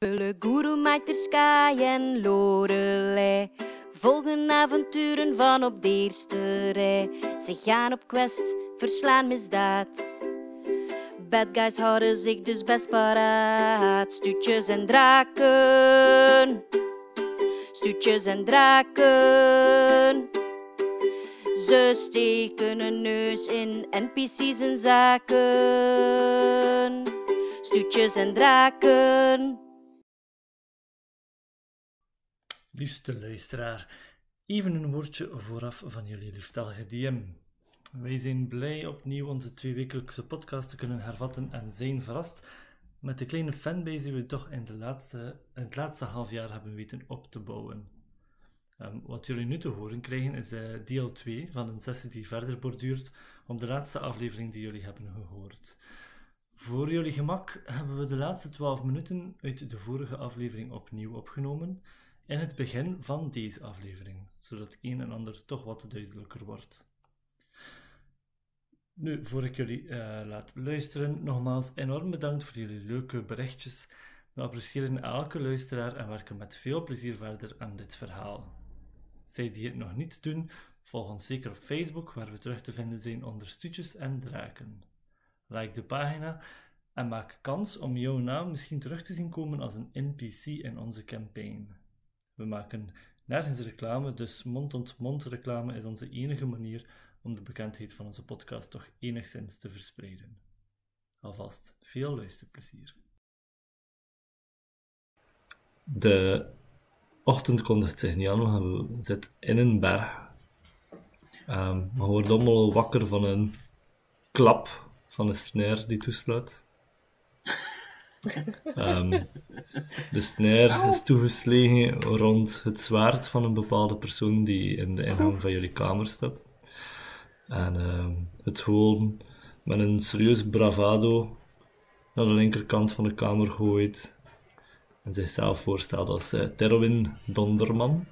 Le Guru Sky en Lorelei volgen avonturen van op de eerste rij. Ze gaan op quest, verslaan misdaad. Bad guys houden zich dus best paraat. Stuutjes en draken. Stuutjes en draken. Ze steken een neus in NPC's en zaken. Stuutjes en draken. Liefste luisteraar, even een woordje vooraf van jullie lieftallige DM. Wij zijn blij opnieuw onze tweewekelijkse podcast te kunnen hervatten en zijn verrast met de kleine fanbase die we toch in, de laatste, het laatste half jaar hebben weten op te bouwen. Um, wat jullie nu te horen krijgen is uh, deel 2 van een sessie die verder borduurt op de laatste aflevering die jullie hebben gehoord. Voor jullie gemak hebben we de laatste 12 minuten uit de vorige aflevering opnieuw opgenomen in het begin van deze aflevering, zodat een en ander toch wat duidelijker wordt. Nu, voor ik jullie uh, laat luisteren, nogmaals enorm bedankt voor jullie leuke berichtjes. We appreciëren elke luisteraar en werken met veel plezier verder aan dit verhaal. Zij die het nog niet doen, volg ons zeker op Facebook, waar we terug te vinden zijn onder Stuutjes en Draken. Like de pagina en maak kans om jouw naam misschien terug te zien komen als een NPC in onze campaign. We maken nergens reclame, dus mond-tot-mond reclame is onze enige manier om de bekendheid van onze podcast toch enigszins te verspreiden. Alvast veel luisterplezier. De ochtend kondigt zich niet aan, we zitten in een berg. Um, we worden allemaal wakker van een klap van een snare die toesluit. Um, de snare is toegeslagen rond het zwaard van een bepaalde persoon die in de ingang van jullie kamer staat. En um, het gewoon met een serieus bravado naar de linkerkant van de kamer gooit. En zichzelf voorstelt als uh, Terwin Donderman.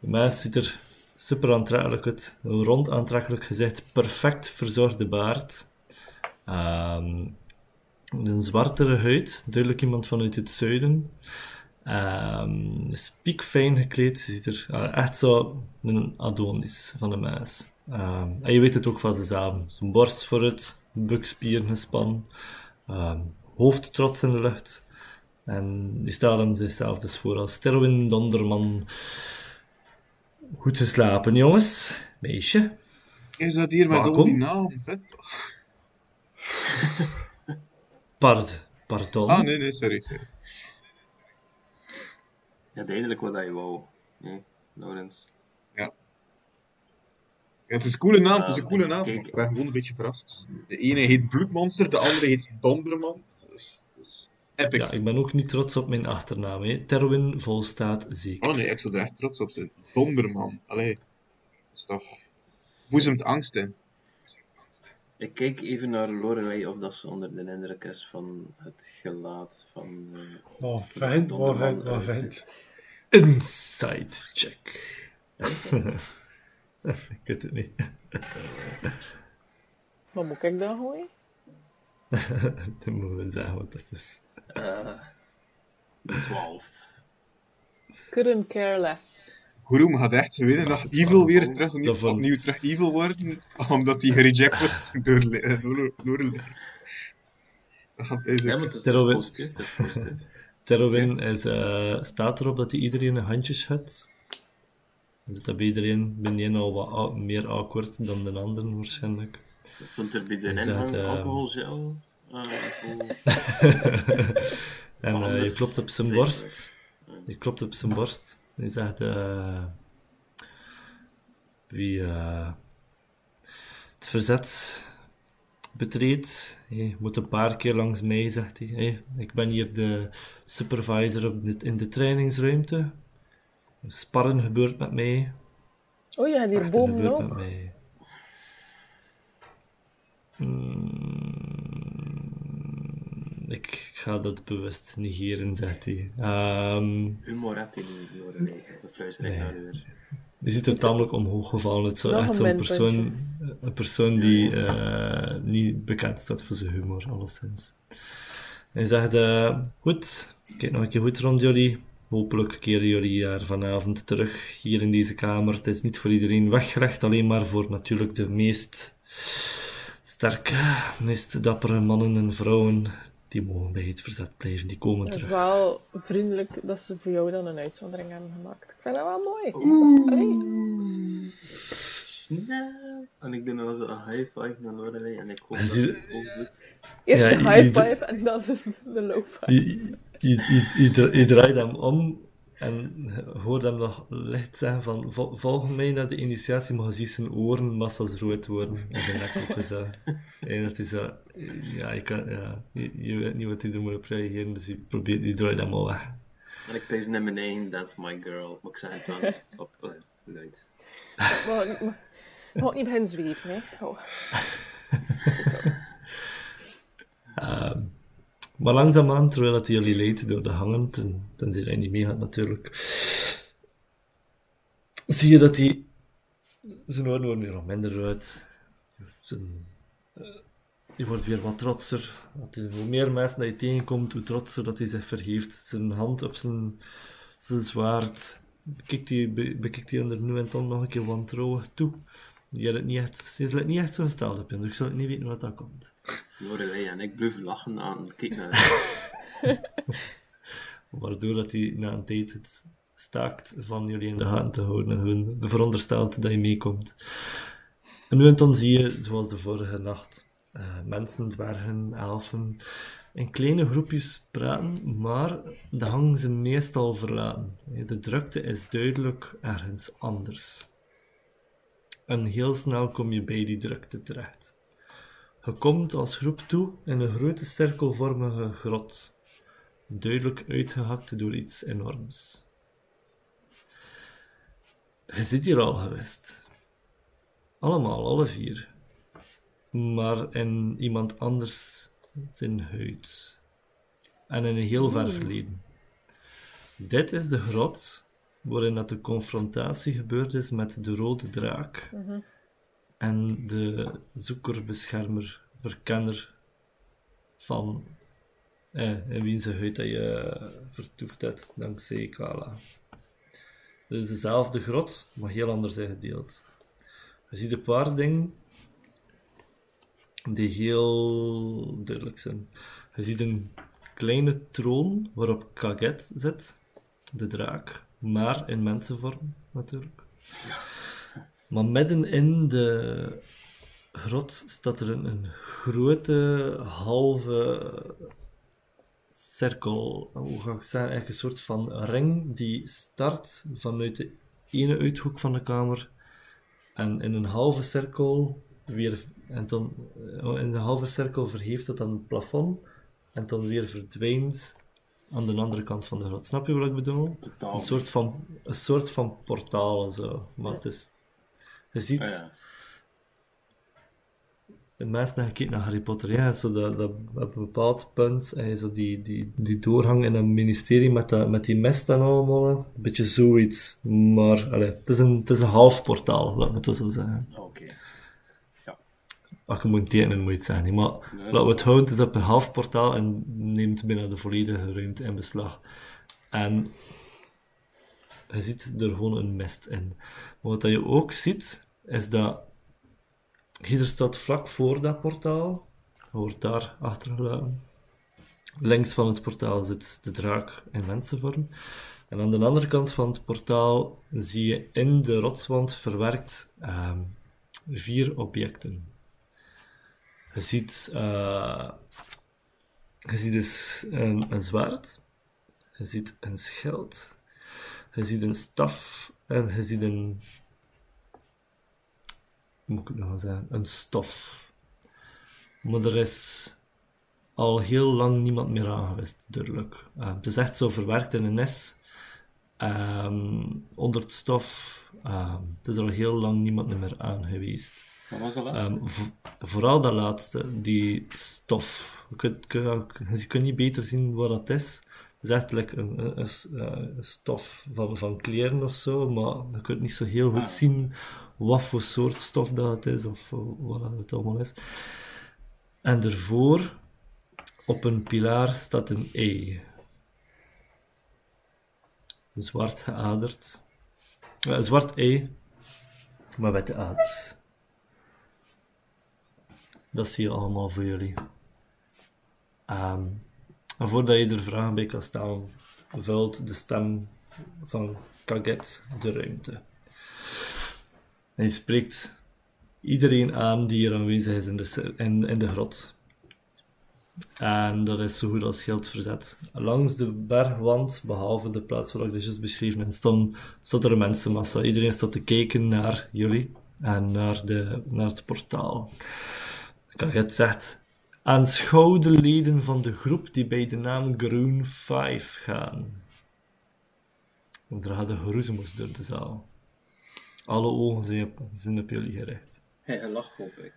De meis ziet er super aantrekkelijk uit. Een rond aantrekkelijk gezicht, perfect verzorgde baard. Um, een zwartere huid, duidelijk iemand vanuit het zuiden. Um, is piekfijn gekleed, ze ziet er uh, echt zo een Adonis van de meis. Um, en je weet het ook van zichzelf. Zijn borst vooruit, bukspieren gespannen, um, hoofd trots in de lucht. En die stelt hem zichzelf dus voor als Terwin Donderman. Goed geslapen, jongens. Meisje. Is dat hier met al die naam? Vet toch? Pard, pardon. Ah, nee, nee, sorry, sorry. Ja, eindelijk wat je wou. Nee, Laurens. Ja. ja. Het is een coole naam, het is een coole naam. kijk- Ik ben gewoon een beetje verrast. De ene heet Bloedmonster, de andere heet Donderman. Dat is, dat is epic. Ja, ik ben ook niet trots op mijn achternaam. Hè. Terwin volstaat zeker. Oh nee, ik zou er echt trots op zijn. Donderman. Allee. Dat is toch... Boezemt angst in. Ik kijk even naar Lorelei of dat ze onder de indruk is van het gelaat van. eh, Wat vent, wat vent, wat vent. Inside check. ik weet het niet. Wat moet ik dan gooien? Dan moeten we zeggen wat dat is. eh, 12. Couldn't care less. Gurum gaat echt winnen dat Evil weer terug, van- opnieuw terug Evil worden, omdat hij gereject wordt door eh, is, is positief. Terwin is, eh, staat erop dat hij iedereen een handje schudt. Dus dat bij iedereen ben je al wat meer awkward dan de anderen waarschijnlijk. Stond er bij de Is dat, ingang eh, alcoholgel? eh, en eh, je klopt op zijn borst. Je klopt op zijn borst. Je zegt, eh, wie eh, het verzet betreedt, je moet een paar keer langs mij, zegt hij. Hey, ik ben hier de supervisor op dit, in de trainingsruimte. Sparren gebeurt met mij. Oh, je gaat hier met ook. mij. Mm, ik ga dat bewust negeren, zegt hij. Ehm, Humor had hij niet, fluister ik Nee. naar u die ziet er tamelijk omhoog gevallen. Het is zo Nog echt een zo'n persoon, een persoon die eh, niet bekend staat voor zijn humor, alleszins. Hij zegt, eh, goed, kijk nog een keer goed rond jullie. Hopelijk keren jullie er vanavond terug hier in deze kamer. Het is niet voor iedereen weggelegd, alleen maar voor natuurlijk de meest sterke, meest dappere mannen en vrouwen. Die mogen bij het verzet blijven, die komen Het is terug. wel vriendelijk dat ze voor jou dan een uitzondering hebben gemaakt. Ik vind dat wel mooi. Dat. Snap. En ik doe dan zo een high five naar Lorelei en ik hoop En dat ze het ook doet. Eerst Ja, de high je- five en dan de low five. Je, je, je, je, dra- je draait hem om en hoort hem nog licht zeggen van "Vol- volg mij naar de initiatie, maar je ziet zijn oren massa's rood worden en zijn nek ook zo. En dat is zo, ja, je, kan, ja, je, je weet niet wat hij er moet op reageren, dus je, probeert, je draait hem al weg. En ik pees naar beneden, that's my girl. Maar ik zeg het dan op eh, luid. Ook niet beginnen zweven, hè. Oh. Ehm, maar langzaamaan, terwijl dat jullie leidt door de hangen, ten, tenzij hij niet meegaat natuurlijk, zie je dat hij... Zijn oren worden weer wat minder rood. Zijn, eh, hij wordt weer wat trotser. Hij- hoe meer mensen dat je tegenkomt, hoe trotser dat hij zich vergeeft. Zijn hand op zijn, zijn zwaard bekijkt hij, be- bekijkt hij er nu en dan nog een keer wantrouwig toe. Je het niet echt, je is het niet echt zo gesteld op je, dus ik zou niet weten wat dat komt. Lorelei en ik blijven lachen aan kijken naar Waardoor dat hij na een tijd het staakt van jullie in de gaten te houden en hun veronderstelt dat je meekomt. En nu en dan zie je, zoals de vorige nacht, eh, mensen, dwergen, elfen, in kleine groepjes praten, maar de hangen ze meestal verlaten. De drukte is duidelijk ergens anders. En heel snel kom je bij die drukte terecht. Je komt als groep toe in een grote cirkelvormige grot duidelijk uitgehakt door iets enorms. Je zit hier al geweest. Allemaal, alle vier. Maar in iemand anders zijn huid. En in een heel ver verleden. Dit is de grot waarin dat de confrontatie gebeurd is met de rode draak en de zoeker, beschermer, verkenner van eh, in wiens huid dat je eh, vertoefd hebt dankzij Kala. Het is dezelfde grot, maar heel anders ingedeeld. Je ziet een paar dingen die heel duidelijk zijn. Je ziet een kleine troon waarop Kaget zit, de draak, maar in mensenvorm natuurlijk. Maar midden in de grot staat er een, een grote halve cirkel, hoe ga ik zeggen, eigenlijk een soort van ring die start vanuit de ene uithoek van de kamer en in een halve cirkel weer, en dan eh, in de halve cirkel verheeft het aan het plafond en dan weer verdwijnt aan de andere kant van de grot. Snap je wat ik bedoel? Een soort van, een soort van portaal en zo. Maar het is, je ziet, Ah, ja. de mensen hebben gekeken naar Harry Potter, ja, zo dat, dat op een bepaald punt, en zo die, die, die doorgang in een ministerie met, dat, met die mist en allemaal, een beetje zoiets. Maar, allee, het is een, het is een half portaal, laat me het zo zeggen. Oké. Als je moet tekenen, moet je het zeggen. Maar Nee, laten we het houden, het is op een half portaal en neemt bijna de volledige ruimte in beslag. En je ziet er gewoon een mist in. Maar wat je ook ziet, is dat Gieder staat vlak voor dat portaal. Je wordt daar achtergelaten. Links van het portaal zit de draak in mensenvorm. En aan de andere kant van het portaal zie je in de rotswand verwerkt ehm, vier objecten. Je ziet, eh, je ziet dus een, een zwaard, je ziet een schild, je ziet een staf en je ziet een. Moet ik het nog zeggen? Een stof. Maar er is al heel lang niemand meer aan geweest, duidelijk. Eh, het is echt zo verwerkt in een nes. Ehm, onder het stof. ehm, het is al heel lang niemand meer aan geweest. Wat was de laatste? Ehm, vo- vooral dat laatste, die stof. Je kunt, kun- je kunt niet beter zien wat dat is. Het is echt like een, een, een s- eh, een stof van, van kleren of zo, maar je kunt niet zo heel goed Ah. zien wat voor soort stof dat het is of wat dat het allemaal is. En daarvoor Op een pilaar staat een E. Zwart geaderd. Een zwart E, maar witte aders. Dat zie je allemaal voor jullie. Ehm, en voordat je er vragen bij kan stellen, vult de stem van Kaget de ruimte. En je spreekt iedereen aan die hier aanwezig is in de, in, in de grot. En dat is zo goed als geld verzet. Langs de bergwand, behalve de plaats waar ik dus juist beschreven heb, stond, stond er een mensenmassa. Iedereen staat te kijken naar jullie en naar, de, naar het portaal. Kaget zegt, aanschouw de leden van de groep die bij de naam Groen 5 gaan. En er geroezemoes door de zaal. Alle ogen zijn op, zijn op jullie gericht. Hij lacht, hoop ik.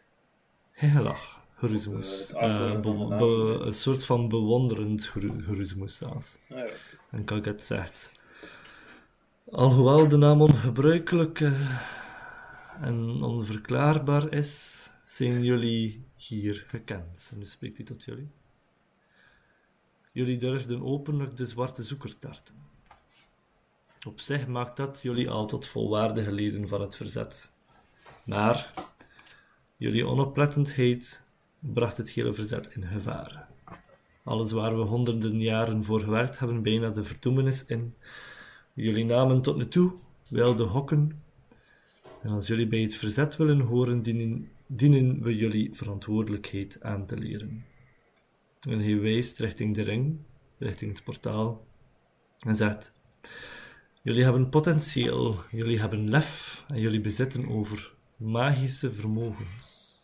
Heel lach, geroezemoes. Het aanhoren Eh, be- een soort van bewonderend geroezemoes zelfs. Ah, ja. En Kaget zegt, alhoewel de naam ongebruikelijk eh, en onverklaarbaar is, zijn jullie hier gekend. En nu spreekt hij tot jullie. Jullie durfden openlijk de zwarte zoeker tarten. Op zich maakt dat jullie al tot volwaardige leden van het verzet. Maar jullie onoplettendheid bracht het hele verzet in gevaar. Alles waar we honderden jaren voor gewerkt hebben, bijna de verdoemenis in. Jullie namen tot nu toe wel de hokken. En als jullie bij het verzet willen horen, dienen, dienen we jullie verantwoordelijkheid aan te leren. En hij wijst richting de ring, richting het portaal, en zegt: Jullie hebben potentieel, jullie hebben lef en jullie bezitten over magische vermogens.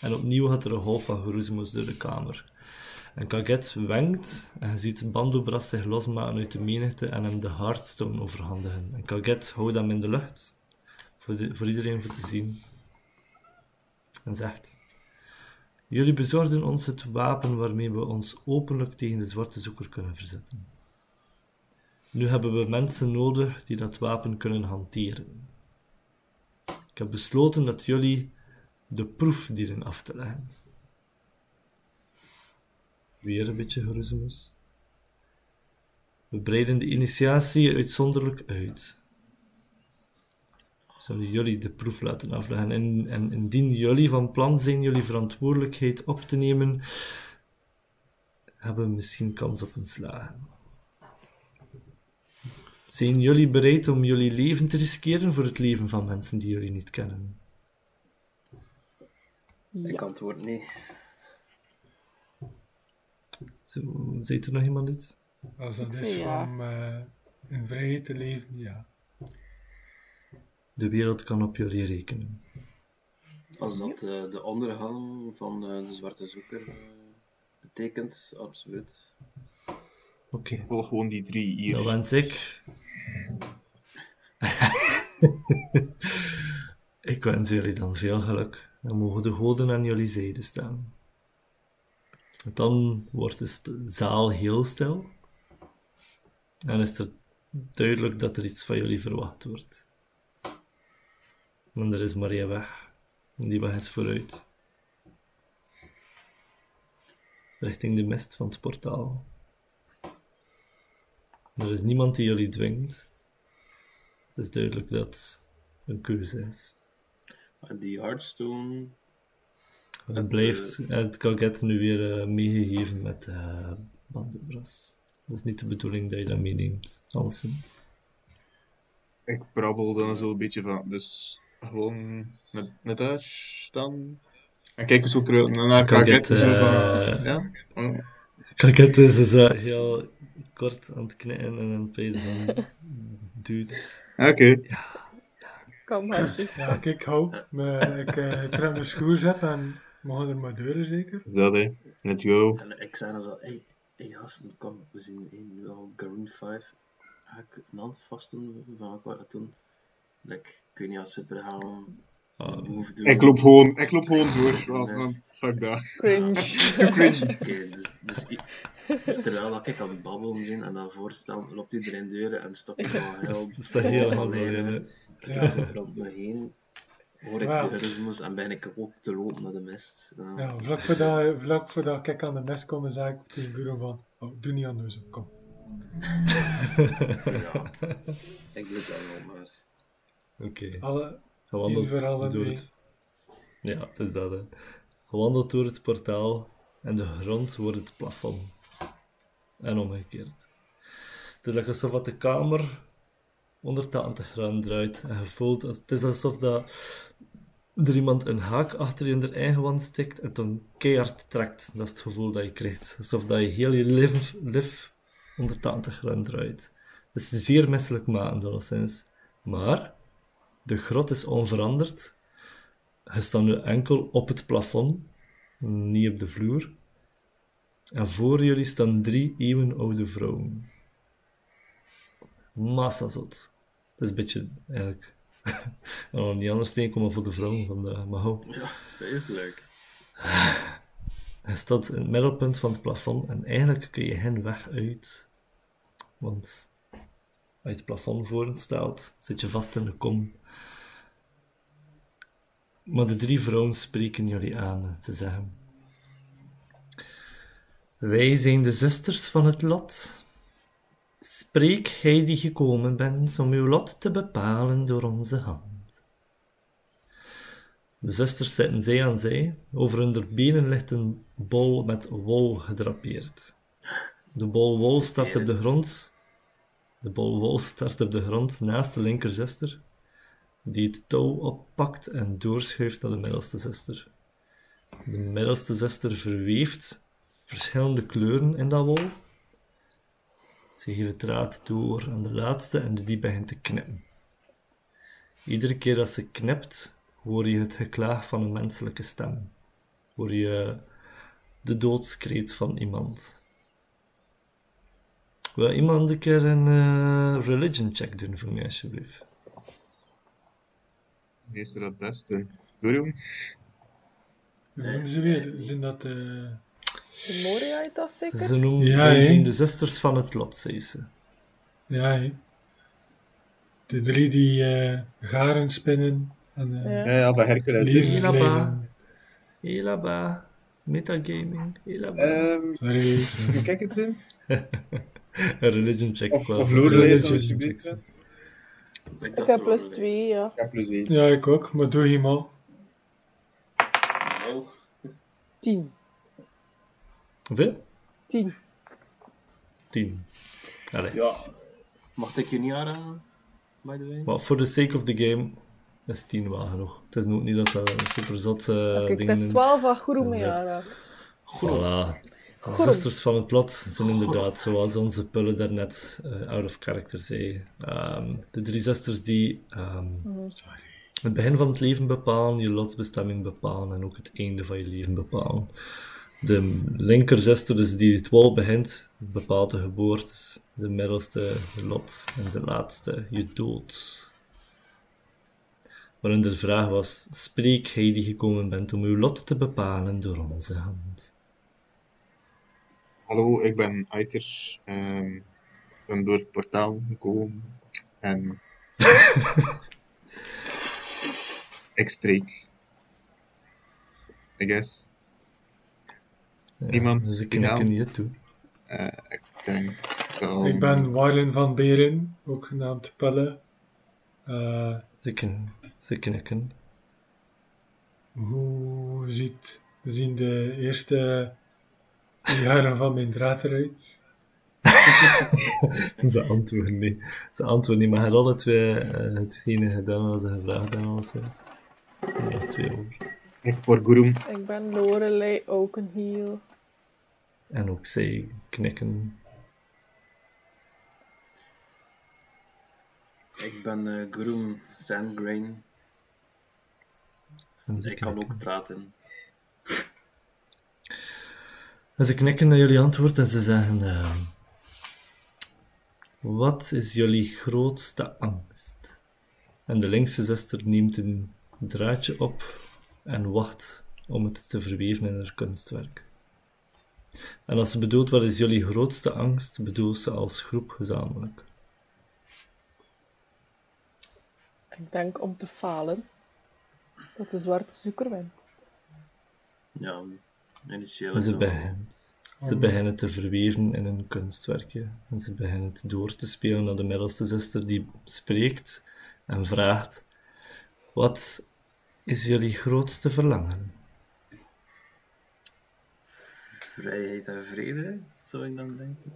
En opnieuw gaat er een golf van geroezemoes door de kamer. En Kaget wenkt en je ziet Bandobras zich losmaken uit de menigte en hem de Hearthstone overhandigen. En Kaget houdt hem in de lucht, voor, de- voor iedereen voor te zien. En zegt, jullie bezorgden ons het wapen waarmee we ons openlijk tegen de zwarte zoeker kunnen verzetten. Nu hebben we mensen nodig die dat wapen kunnen hanteren. Ik heb besloten dat jullie de proef dienen af te leggen. Weer een beetje geroezemoes. We breiden de initiatie uitzonderlijk uit. Zullen jullie de proef laten afleggen en, en indien jullie van plan zijn jullie verantwoordelijkheid op te nemen, hebben we misschien kans op een slagen. Zijn jullie bereid om jullie leven te riskeren voor het leven van mensen die jullie niet kennen? Ik antwoord nee. Zo, Zit er nog iemand iets? Als dat is ja. om eh, in vrijheid te leven, ja. De wereld kan op jullie rekenen. Als dat eh, de ondergang van eh, de zwarte zoeker eh, betekent, absoluut. Oké. Volg gewoon die drie hier. Dan wens ik. ik wens jullie dan veel geluk. En mogen de goden aan jullie zijde staan. Dan wordt de zaal heel stil. En is het duidelijk dat er iets van jullie verwacht wordt. En er is Maria weg. En die weg is vooruit. Richting de mist van het portaal. Er is niemand die jullie dwingt. Het is duidelijk dat het een keuze is. Die Hearthstone, Het Het, blijft, het Kaget nu weer eh, meegegeven met uh, Bandobras. Dat is niet de bedoeling dat je dat meeneemt, alleszins. Ik brabbel dan zo een beetje van. Dus gewoon net, net daar staan. En kijken zo terug naar Kaget, Kaget. Zo van, eh, ja? Oh. Is dus eh, heel kort aan het knikken en aan het pezen van... Dude. Oké. Kom, hartjes. Ja, kijk, hou. Me, ik eh, trek mijn schoen zet en mogen er maar deuren zeker. Is dat hè? Let's go. en ik zei dan zo, hey, hey gasten, kom, we zien nu al Garoon 5. Ga ik een hand vastdoen van wat ik wou doen? Like, ik weet niet als ze er gaan een doen. Ik loop gewoon, ik loop gewoon door. Fuck dat. Cringe. Too cringy. Oké, dus, dus, dus terwijl dat ik aan het babbelen ben en daarvoor staan, loopt iedereen deuren en stopt al heel dat is toch heel van handig, lijnen. hè. Kijk rond me heen. hoor ik de gerismus en ben ik op te lopen naar de mist. Ja. Ja, vlak voordat, vlak voordat ik aan de mes kom, zei ik tegen Guru van, oh, doe niet aan neuzen, kom. Ja. Ik doe het dan wel maar. Oké. Alle, Gewandeld door het... Ja, het is dat, hè. Gewandeld door het portaal en de grond wordt het plafond. En omgekeerd. Het is alsof de kamer 180 graden draait en je voelt... Het is alsof dat er iemand een haak achter je in de eigen wand stikt en dan keihard trekt. Dat is het gevoel dat je krijgt. Alsof dat je heel je lif, lif 180 graden draait. Het is zeer misselijk makend, alleszins. Maar de grot is onveranderd. Je staat nu enkel op het plafond, niet op de vloer. En voor jullie staan drie eeuwenoude vrouwen. Massa zot. Het is een beetje, eigenlijk... en nog niet anders tegenkomen voor de vrouwen vandaag, maar hou. Ja, dat is leuk. Hij staat in het middelpunt van het plafond en eigenlijk kun je hen weg uit. Want als je het plafond voor staat, zit je vast in de kom. Maar de drie vrouwen spreken jullie aan. Ze zeggen: Wij zijn de zusters van het lot. Spreek, gij die gekomen bent om uw lot te bepalen door onze hand. De zusters zitten zij aan zij. Over hun benen ligt een bol met wol gedrapeerd. De bol wol start op de grond. De bol wol start op de grond naast de linkerzuster, die het touw oppakt en doorschuift naar de middelste zuster. De middelste zuster verweeft verschillende kleuren in dat wol. Ze geeft het draad door aan de laatste en die begint te knippen. Iedere keer dat ze knipt, hoor je het geklaag van een menselijke stem. Hoor je de doodskreet van iemand. Wil iemand een keer een eh, religion check doen voor mij, alsjeblieft? Meester dat best doen. Guru? hoe noemen ze weer? Zijn dat eh, De Moria heet dat zeker? Ze noemen Ja, zijn de zusters van het lot, zei ze. ja, hè? De drie die eh, garen spinnen en eh Ja. Ja, van Hercules. Elaba, metagaming, elaba. Ehm, Sorry, sorry. kijk het een religion check. Of, qua- of lore lezen alsjeblieft. Ik, Ik heb plus leuk. 2, ja. Ja, plus één. Ja, ik ook, maar doe je maar. Nou, 10. Hoeveel? 10. Tien. Allee. ja. Mag ik je niet aanraden? By the way? Maar for the sake of the game is 10 wel genoeg. Het is ook niet dat dat een super zot uh, ding best. 12 van Guru mee aanraakt. Voilà. De zusters van het lot zijn inderdaad, zoals onze pullen daarnet eh out of character zei. Ehm, de drie zusters die ehm, het begin van het leven bepalen, je lotsbestemming bepalen en ook het einde van je leven bepalen. De linkerzuster, dus die het wol begint, bepaalt de geboorte. De middelste je lot en de laatste je dood. Waarin de vraag was: Spreek, gij die gekomen bent om uw lot te bepalen door onze hand. Hallo, ik ben Aiter. Ehm, ik ben door het portaal gekomen. En... ik spreek. I guess. Niemand Dus ik die naam? niet toe. Eh, ik denk wel... Ik ben Warlen van Beren, ook genaamd Pelle. Eh, Ze, kn ze knikken. hoe ziet, zien de eerste jaren van mijn draad eruit? Ze antwoorden niet. Ze antwoorden niet, maar hij had alle twee eh, hetgene gedaan wat ze gevraagd hebben. alleszins. Ja, twee over. Ik voor Guru. Ik ben Lorelei Oakenheel. En ook zij knikken. Ik ben eh Groom Sandgrain. En Ik kan ook praten. En ze knikken naar jullie antwoord en ze zeggen: ehm, Wat is jullie grootste angst? En de linkse zuster neemt een draadje op en wacht om het te verweven in haar kunstwerk. En als ze bedoelt wat is jullie grootste angst, bedoelt ze als groep gezamenlijk. Ik denk om te falen. Dat de zwarte zoeker wint. Ja, initieel En ze, zo. begint, ze beginnen te verweven in een kunstwerkje. En ze beginnen het door te spelen naar de middelste zuster, die spreekt en vraagt: Wat is jullie grootste verlangen? Vrijheid en vrede, zou ik dan denken.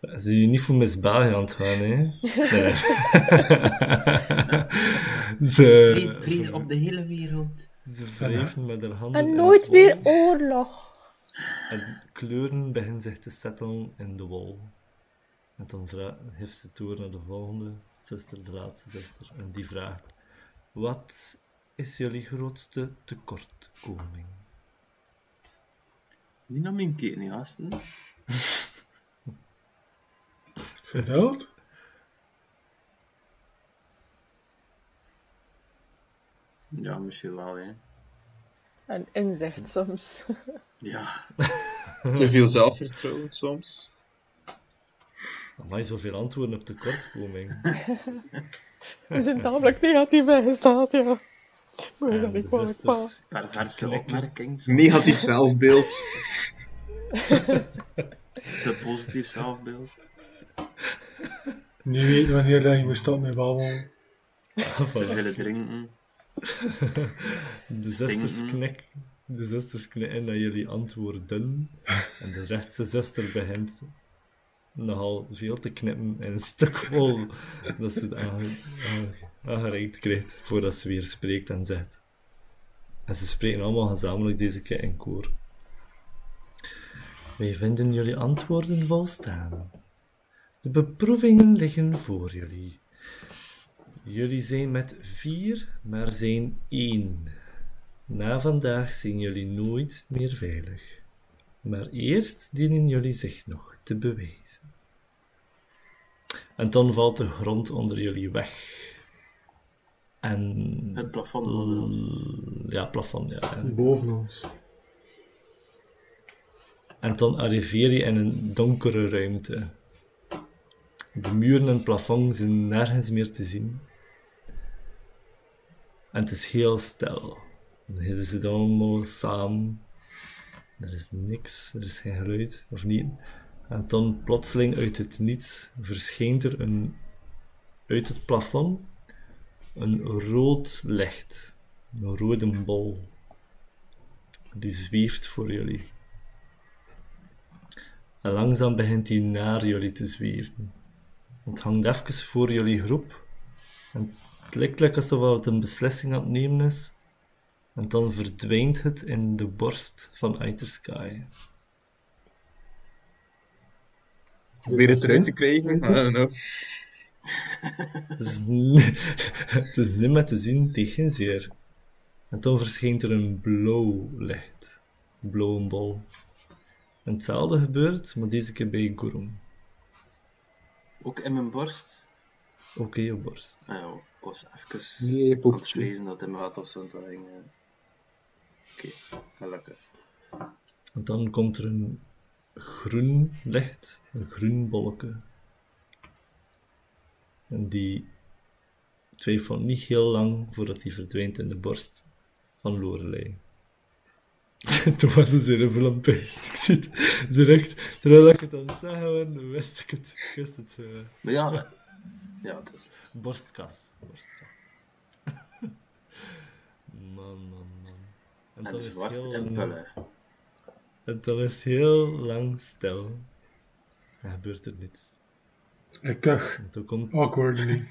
Ze zijn niet voor Miss België aan het gaan, hè? Nee. ze, Vrede, op de hele wereld. ze wrijven met haar handen. En in nooit het meer oorlog. En kleuren beginnen zich te settelen in de wol. En dan heeft ze het door naar de volgende zuster, de laatste zuster. En die vraagt: Wat is jullie grootste tekortkoming? Niet naar mijn keten, gasten. Verteld? Ja, misschien wel, hè. En inzicht soms. Ja, Te veel zelfvertrouwen soms. Amai, zoveel antwoorden op tekortkoming. We zijn tamelijk negatief ingesteld, ja. Maar dat perverse opmerking. zo. Negatief zelfbeeld. Te positief zelfbeeld. Niet weten wanneer dat je moet stoppen met babbelen. Te Voilà. veel drinken. De zusters knikken. De zusters knikken naar jullie antwoorden. En de rechtse zuster begint nogal veel te knippen in een stuk wol dat ze het aange- aange- aangereikt krijgt voordat ze weer spreekt en zegt. En ze spreken allemaal gezamenlijk deze keer in koor. Wij vinden jullie antwoorden volstaan. De beproevingen liggen voor jullie. Jullie zijn met vier, maar zijn één. Na vandaag zijn jullie nooit meer veilig. Maar eerst dienen jullie zich nog te bewijzen. En dan valt de grond onder jullie weg. En... Het plafond onder ons. Ja, plafond, ja. En, Boven ons. en dan arriveer je in een donkere ruimte. De muren en het plafond zijn nergens meer te zien. En het is heel stil. Ze zitten allemaal samen. Er is niks, er is geen geluid, of niet. En dan plotseling uit het niets verschijnt er een, uit het plafond een rood licht. Een rode bol. Die zweeft voor jullie. En langzaam begint hij naar jullie te zweven. Het hangt even voor jullie groep. En het lijkt alsof het een beslissing aan het nemen is. En dan verdwijnt het in de borst van Outer Sky. Probeer het eruit te krijgen. I don't know. Het is, het niet meer te zien tegen zeer. En dan verschijnt er een blauw licht. Een blauwe bol. En hetzelfde gebeurt, maar deze keer bij Gurum. Ook in mijn borst. Oké, je borst. Ah ja, ik was even Nee, je aan het lezen dat in mijn had of zo. dat ging, Oké, gelukkig. En dan komt er een groen licht, een groen bolletje. En die twijfelt niet heel lang voordat hij verdwijnt in de borst van Lorelei. Toen was het weer een vlampijst. Ik zie het direct, terwijl ik het aan het zeggen wist ik het. Ik wist het. eh, Maar ja, ja, het is borstkas. Borstkas. man, man, En dan en is het zwart heel en lang- pullen. En dan is heel lang stil. Dan gebeurt er niets. Ik kuch. En toen komt, Awkwardly.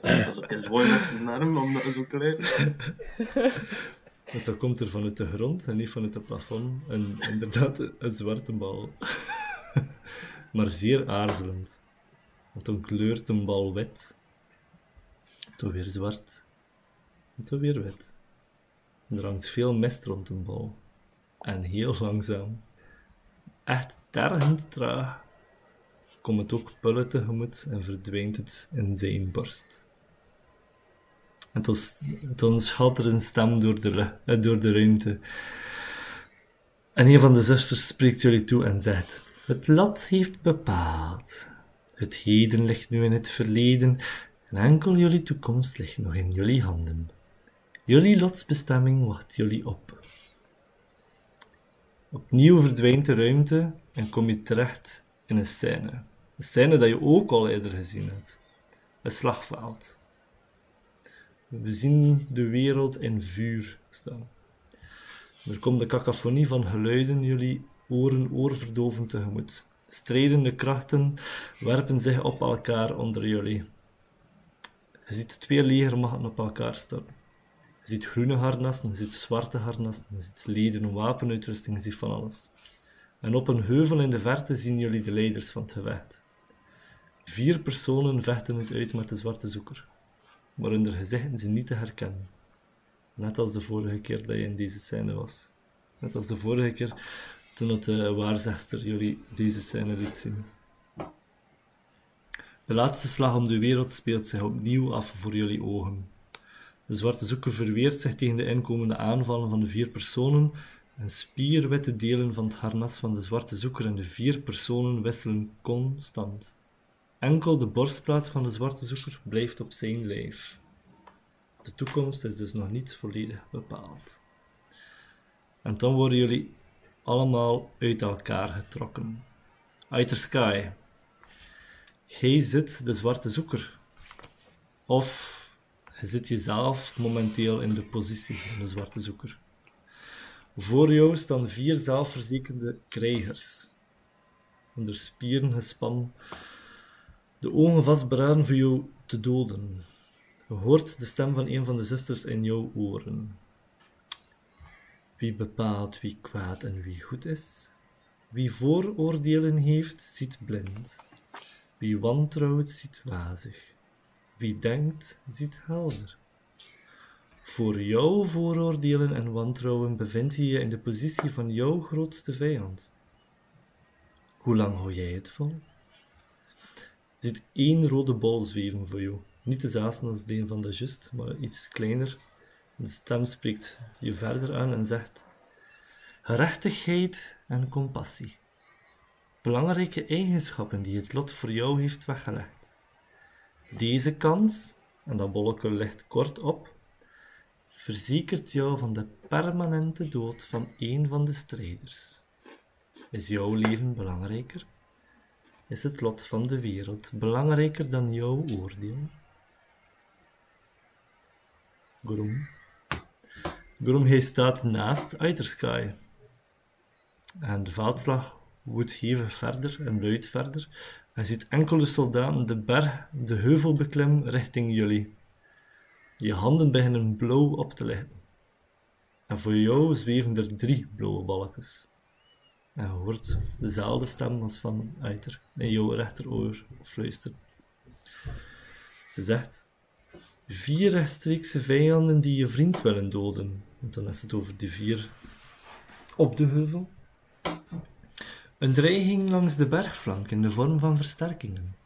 Dat is ook een zwaai met zijn arm, omdat het zo klein is. en toen komt er vanuit de grond en niet vanuit het plafond een, inderdaad een zwarte bal. maar zeer aarzelend. Want dan kleurt een bal wit. Toen weer zwart. Toen weer wit. Er hangt veel mist rond een bal. En heel langzaam, echt tergend traag, komt het ook pullen tegemoet en verdwijnt het in zijn borst. En dan schat er een stem door de, eh, door de ruimte. En een van de zusters spreekt jullie toe en zegt: Het lot heeft bepaald. Het heden ligt nu in het verleden, En enkel jullie toekomst ligt nog in jullie handen. Jullie lotsbestemming wacht jullie op. Opnieuw verdwijnt de ruimte en kom je terecht in een scène. Een scène dat je ook al eerder gezien hebt. Een slagveld. We zien de wereld in vuur staan. Er komt de cacophonie van geluiden jullie oren oorverdovend tegemoet. Strijdende krachten werpen zich op elkaar onder jullie. Je ziet twee legermachten op elkaar storten. Je ziet groene harnassen, je ziet zwarte harnassen, je ziet lederen wapenuitrusting, je ziet van alles. En op een heuvel in de verte zien jullie de leiders van het gevecht. Vier personen vechten het uit met de zwarte zoeker, maar hun gezichten zijn niet te herkennen. Net als de vorige keer dat je in deze scène was. Net als de vorige keer toen het de waarzegster jullie deze scène liet zien. De laatste slag om de wereld speelt zich opnieuw af voor jullie ogen. De zwarte zoeker verweert zich tegen de inkomende aanvallen van de vier personen en spierwitte delen van het harnas van de zwarte zoeker en de vier personen wisselen constant. Enkel de borstplaat van de zwarte zoeker blijft op zijn lijf. De toekomst is dus nog niet volledig bepaald. En dan worden jullie allemaal uit elkaar getrokken. Outer Sky. Gij zit de zwarte zoeker. Of je zit jezelf momenteel in de positie van de zwarte zoeker. Voor jou staan vier zelfverzekerde krijgers. Onder spieren gespannen, de ogen vastberaden voor jou te doden. Je hoort de stem van een van de zusters in jouw oren. Wie bepaalt wie kwaad en wie goed is? Wie vooroordelen heeft, ziet blind. Wie wantrouwt, ziet wazig. Wie denkt, ziet helder. Voor jouw vooroordelen en wantrouwen bevind je je in de positie van jouw grootste vijand. Hoe lang hou jij het vol? Je ziet één rode bol zweven voor jou. Niet dezelfde als de van de just, maar iets kleiner. De stem spreekt je verder aan en zegt: Gerechtigheid en compassie. Belangrijke eigenschappen die het lot voor jou heeft weggelegd. Deze kans, en dat bolletje ligt kort op, verzekert jou van de permanente dood van één van de strijders. Is jouw leven belangrijker? Is het lot van de wereld belangrijker dan jouw oordeel? Grom. Grom, hij staat naast Uitersky. En de veldslag woedt hevig verder en luidt verder, hij ziet enkele soldaten de berg, de heuvel beklimmen richting jullie. Je handen beginnen blauw op te liggen. En voor jou zweven er drie blauwe balkjes. En je hoort dezelfde stem als van Uiter in jouw rechteroor fluisteren. Ze zegt: Vier rechtstreekse vijanden die je vriend willen doden. Want dan is het over die vier op de heuvel. Een dreiging langs de bergflank in de vorm van versterkingen.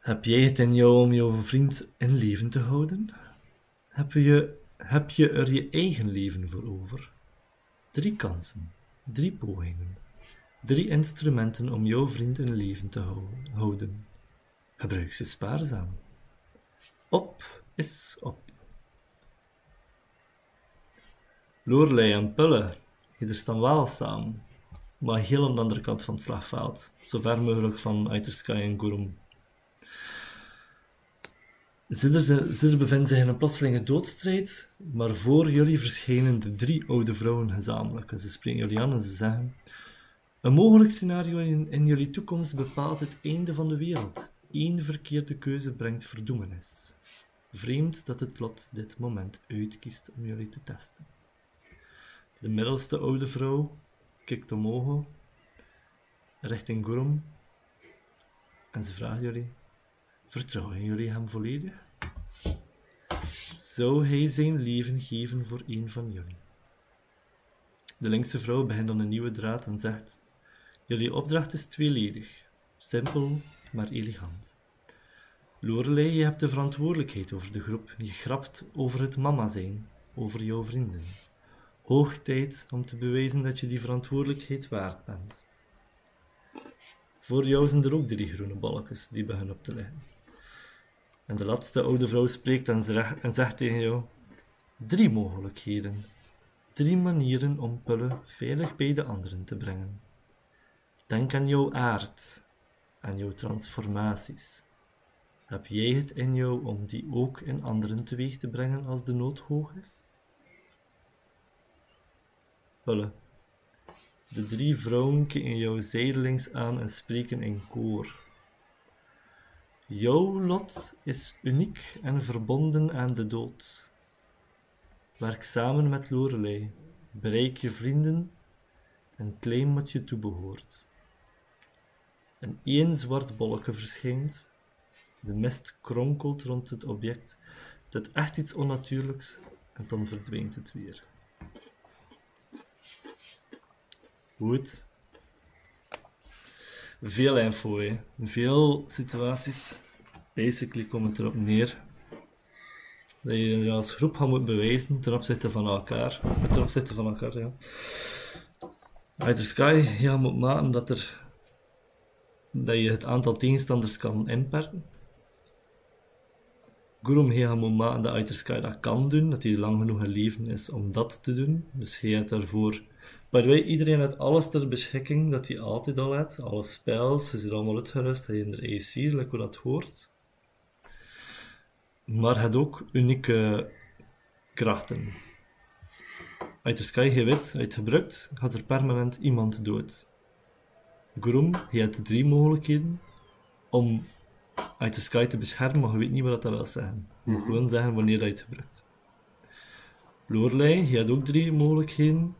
Heb jij het in jou om jouw vriend in leven te houden? Heb je, heb je er je eigen leven voor over? Drie kansen, drie pogingen, drie instrumenten om jouw vriend in leven te houden. Gebruik ze spaarzaam. Op is op. Lorelei en Pulle, er staan wel samen maar heel aan de andere kant van het slagveld, zo ver mogelijk van Uitersky en Gurum. Zidder bevindt zich in een plotselinge doodstrijd, maar voor jullie verschijnen de drie oude vrouwen gezamenlijk. Ze spreken jullie aan en ze zeggen: Een mogelijk scenario in, in jullie toekomst bepaalt het einde van de wereld. Eén verkeerde keuze brengt verdoemenis. Vreemd dat het lot dit moment uitkiest om jullie te testen. De middelste oude vrouw kijkt omhoog richting Gurum en ze vraagt jullie: Vertrouwen jullie hem volledig? Zou hij zijn leven geven voor een van jullie? De linkse vrouw begint dan een nieuwe draad en zegt: Jullie opdracht is tweeledig, simpel maar elegant. Lorelei, je hebt de verantwoordelijkheid over de groep. Je grapt over het mama zijn, over jouw vrienden. Hoog tijd om te bewijzen dat je die verantwoordelijkheid waard bent. Voor jou zijn er ook drie groene balkjes die beginnen op te liggen. En de laatste oude vrouw spreekt en, zegt tegen jou: Drie mogelijkheden. Drie manieren om pullen veilig bij de anderen te brengen. Denk aan jouw aard, aan jouw transformaties. Heb jij het in jou om die ook in anderen teweeg te brengen als de nood hoog is? De drie vrouwen kijken jou zijdelings aan en spreken in koor. Jouw lot is uniek en verbonden aan de dood. Werk samen met Lorelei, bereik je vrienden en claim wat je toebehoort. En één zwart bolletje verschijnt, de mist kronkelt rond het object, het echt iets onnatuurlijks en dan verdwijnt het weer. Goed. Veel info, hè. Veel situaties. Basically komt het erop neer dat je je als groep gaat moeten bewijzen ten opzichte van elkaar. Ten opzichte van elkaar, ja. Sky, je moeten maken dat, er, dat je het aantal tegenstanders kan inperken. Gurum, je moeten maken dat Outer Sky dat kan doen, dat hij lang genoeg leven is om dat te doen. Dus je hebt daarvoor... Way, iedereen heeft alles ter beschikking dat hij altijd al heeft. Alle spells, ze zijn allemaal uitgerust, hij in de AC, like hoe dat hoort. Maar het ook unieke krachten. Uit de sky je weet, uit gebruikt, gaat er permanent iemand dood. Grom, je hebt drie mogelijkheden om uit de sky te beschermen, maar je weet niet wat dat wil zeggen. Je moet gewoon zeggen wanneer je het gebruikt. Lorelei, je hebt ook drie mogelijkheden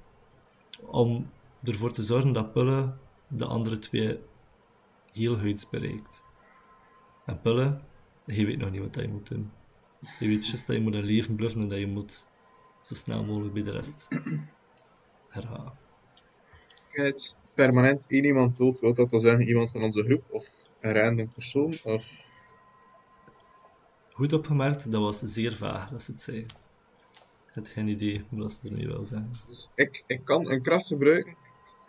om ervoor te zorgen dat Pulle de andere twee heel huids bereikt. En Pulle, je weet nog niet wat je moet doen. Je weet juist dat je moet een leven bluffen en dat je moet zo snel mogelijk bij de rest herhalen. Het permanent één iemand dood, wil dat dan zeggen iemand van onze groep of een random persoon? Of... Goed opgemerkt, dat was zeer vaag dat ze het zei. Ik had geen idee wat ze ermee wil zeggen. Dus ik, ik kan een kracht gebruiken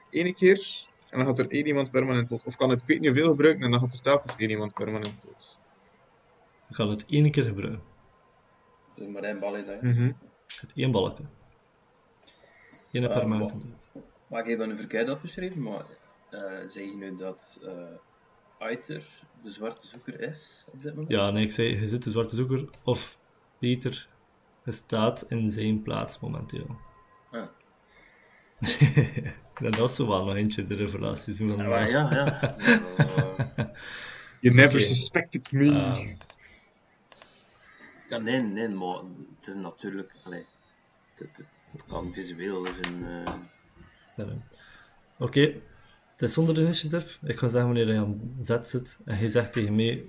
één keer en dan gaat er één iemand permanent dood. Of kan het ik weet niet hoeveel gebruiken en dan gaat er telkens één iemand permanent dood. Ik kan het één keer gebruiken. Het is maar één bal in, hè. Mhm. Het één balken. Eén Ja, permanente maar- dood. Maar ik heb dat nu verkeerd opgeschreven, maar eh zeg je nu dat eh Uiter de zwarte zoeker is op dit moment? Ja, nee, ik zei, je zit de zwarte zoeker, of beter, je staat in zijn plaats momenteel. Ah. en dat is zo wel nog eentje, de revelaties. Hoe dan Ja, maar ja, ja. Eh, You never suspected me. Ja, nee, nee, maar het is natuurlijk... Allee, het, het, het kan visueel is een... eh. Oké, het is zonder initiative. Ik ga zeggen wanneer je aan zet zit. En hij zegt tegen mij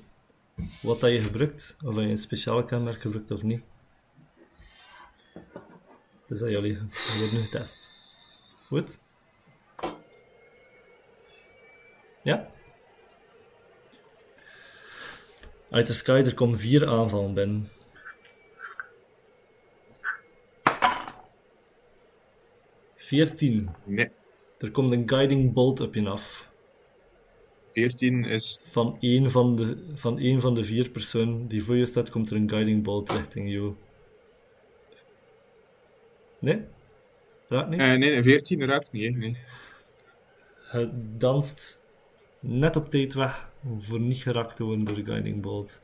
wat dat je gebruikt, of je een speciale kenmerk gebruikt of niet. Dat jullie worden nu getest. Goed? Ja? Uit de sky, er komen vier aanvallen binnen. Veertien. Nee, Er komt een guiding bolt op je af. 14 is Van één van de, van één van de vier personen die voor je staat, komt er een guiding bolt richting jou. Nee? Raakt niet? Eh, nee, 14 raakt niet, hè. Nee. Het danst net op tijd weg voor niet geraakt te worden door de guiding bolt.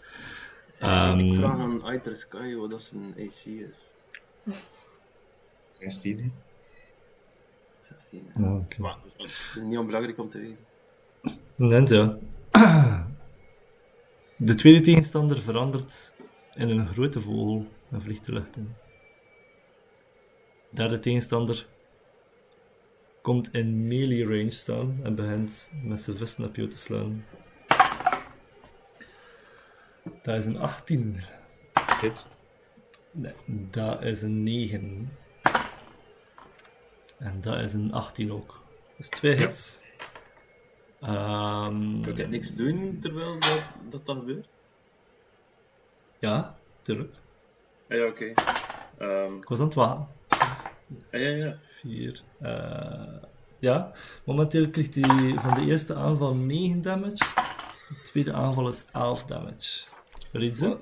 Ehm, ik vraag aan Uiter Sky wat dat zijn AC is. 16, hè. 16. ja, oké. Maar het is niet onbelangrijk om te weten. Net, ja. De tweede tegenstander verandert in een grote vogel en vliegt de lucht in. De derde tegenstander komt in melee range staan en begint met zijn vuisten op jou te slaan. Dat is een 18. Hit. Nee, dat is een 9. En dat is een 18 ook. Dus twee hits. Ehm, Kan ik niks doen terwijl dat dat, dat gebeurt? Ja, tuurlijk. Ah, ja, oké. Ehm, Ik was aan het wachten. Ah, ja, ja. 4. eh ja, momenteel krijgt hij van de eerste aanval 9 damage. De tweede aanval is 11 damage. Doen?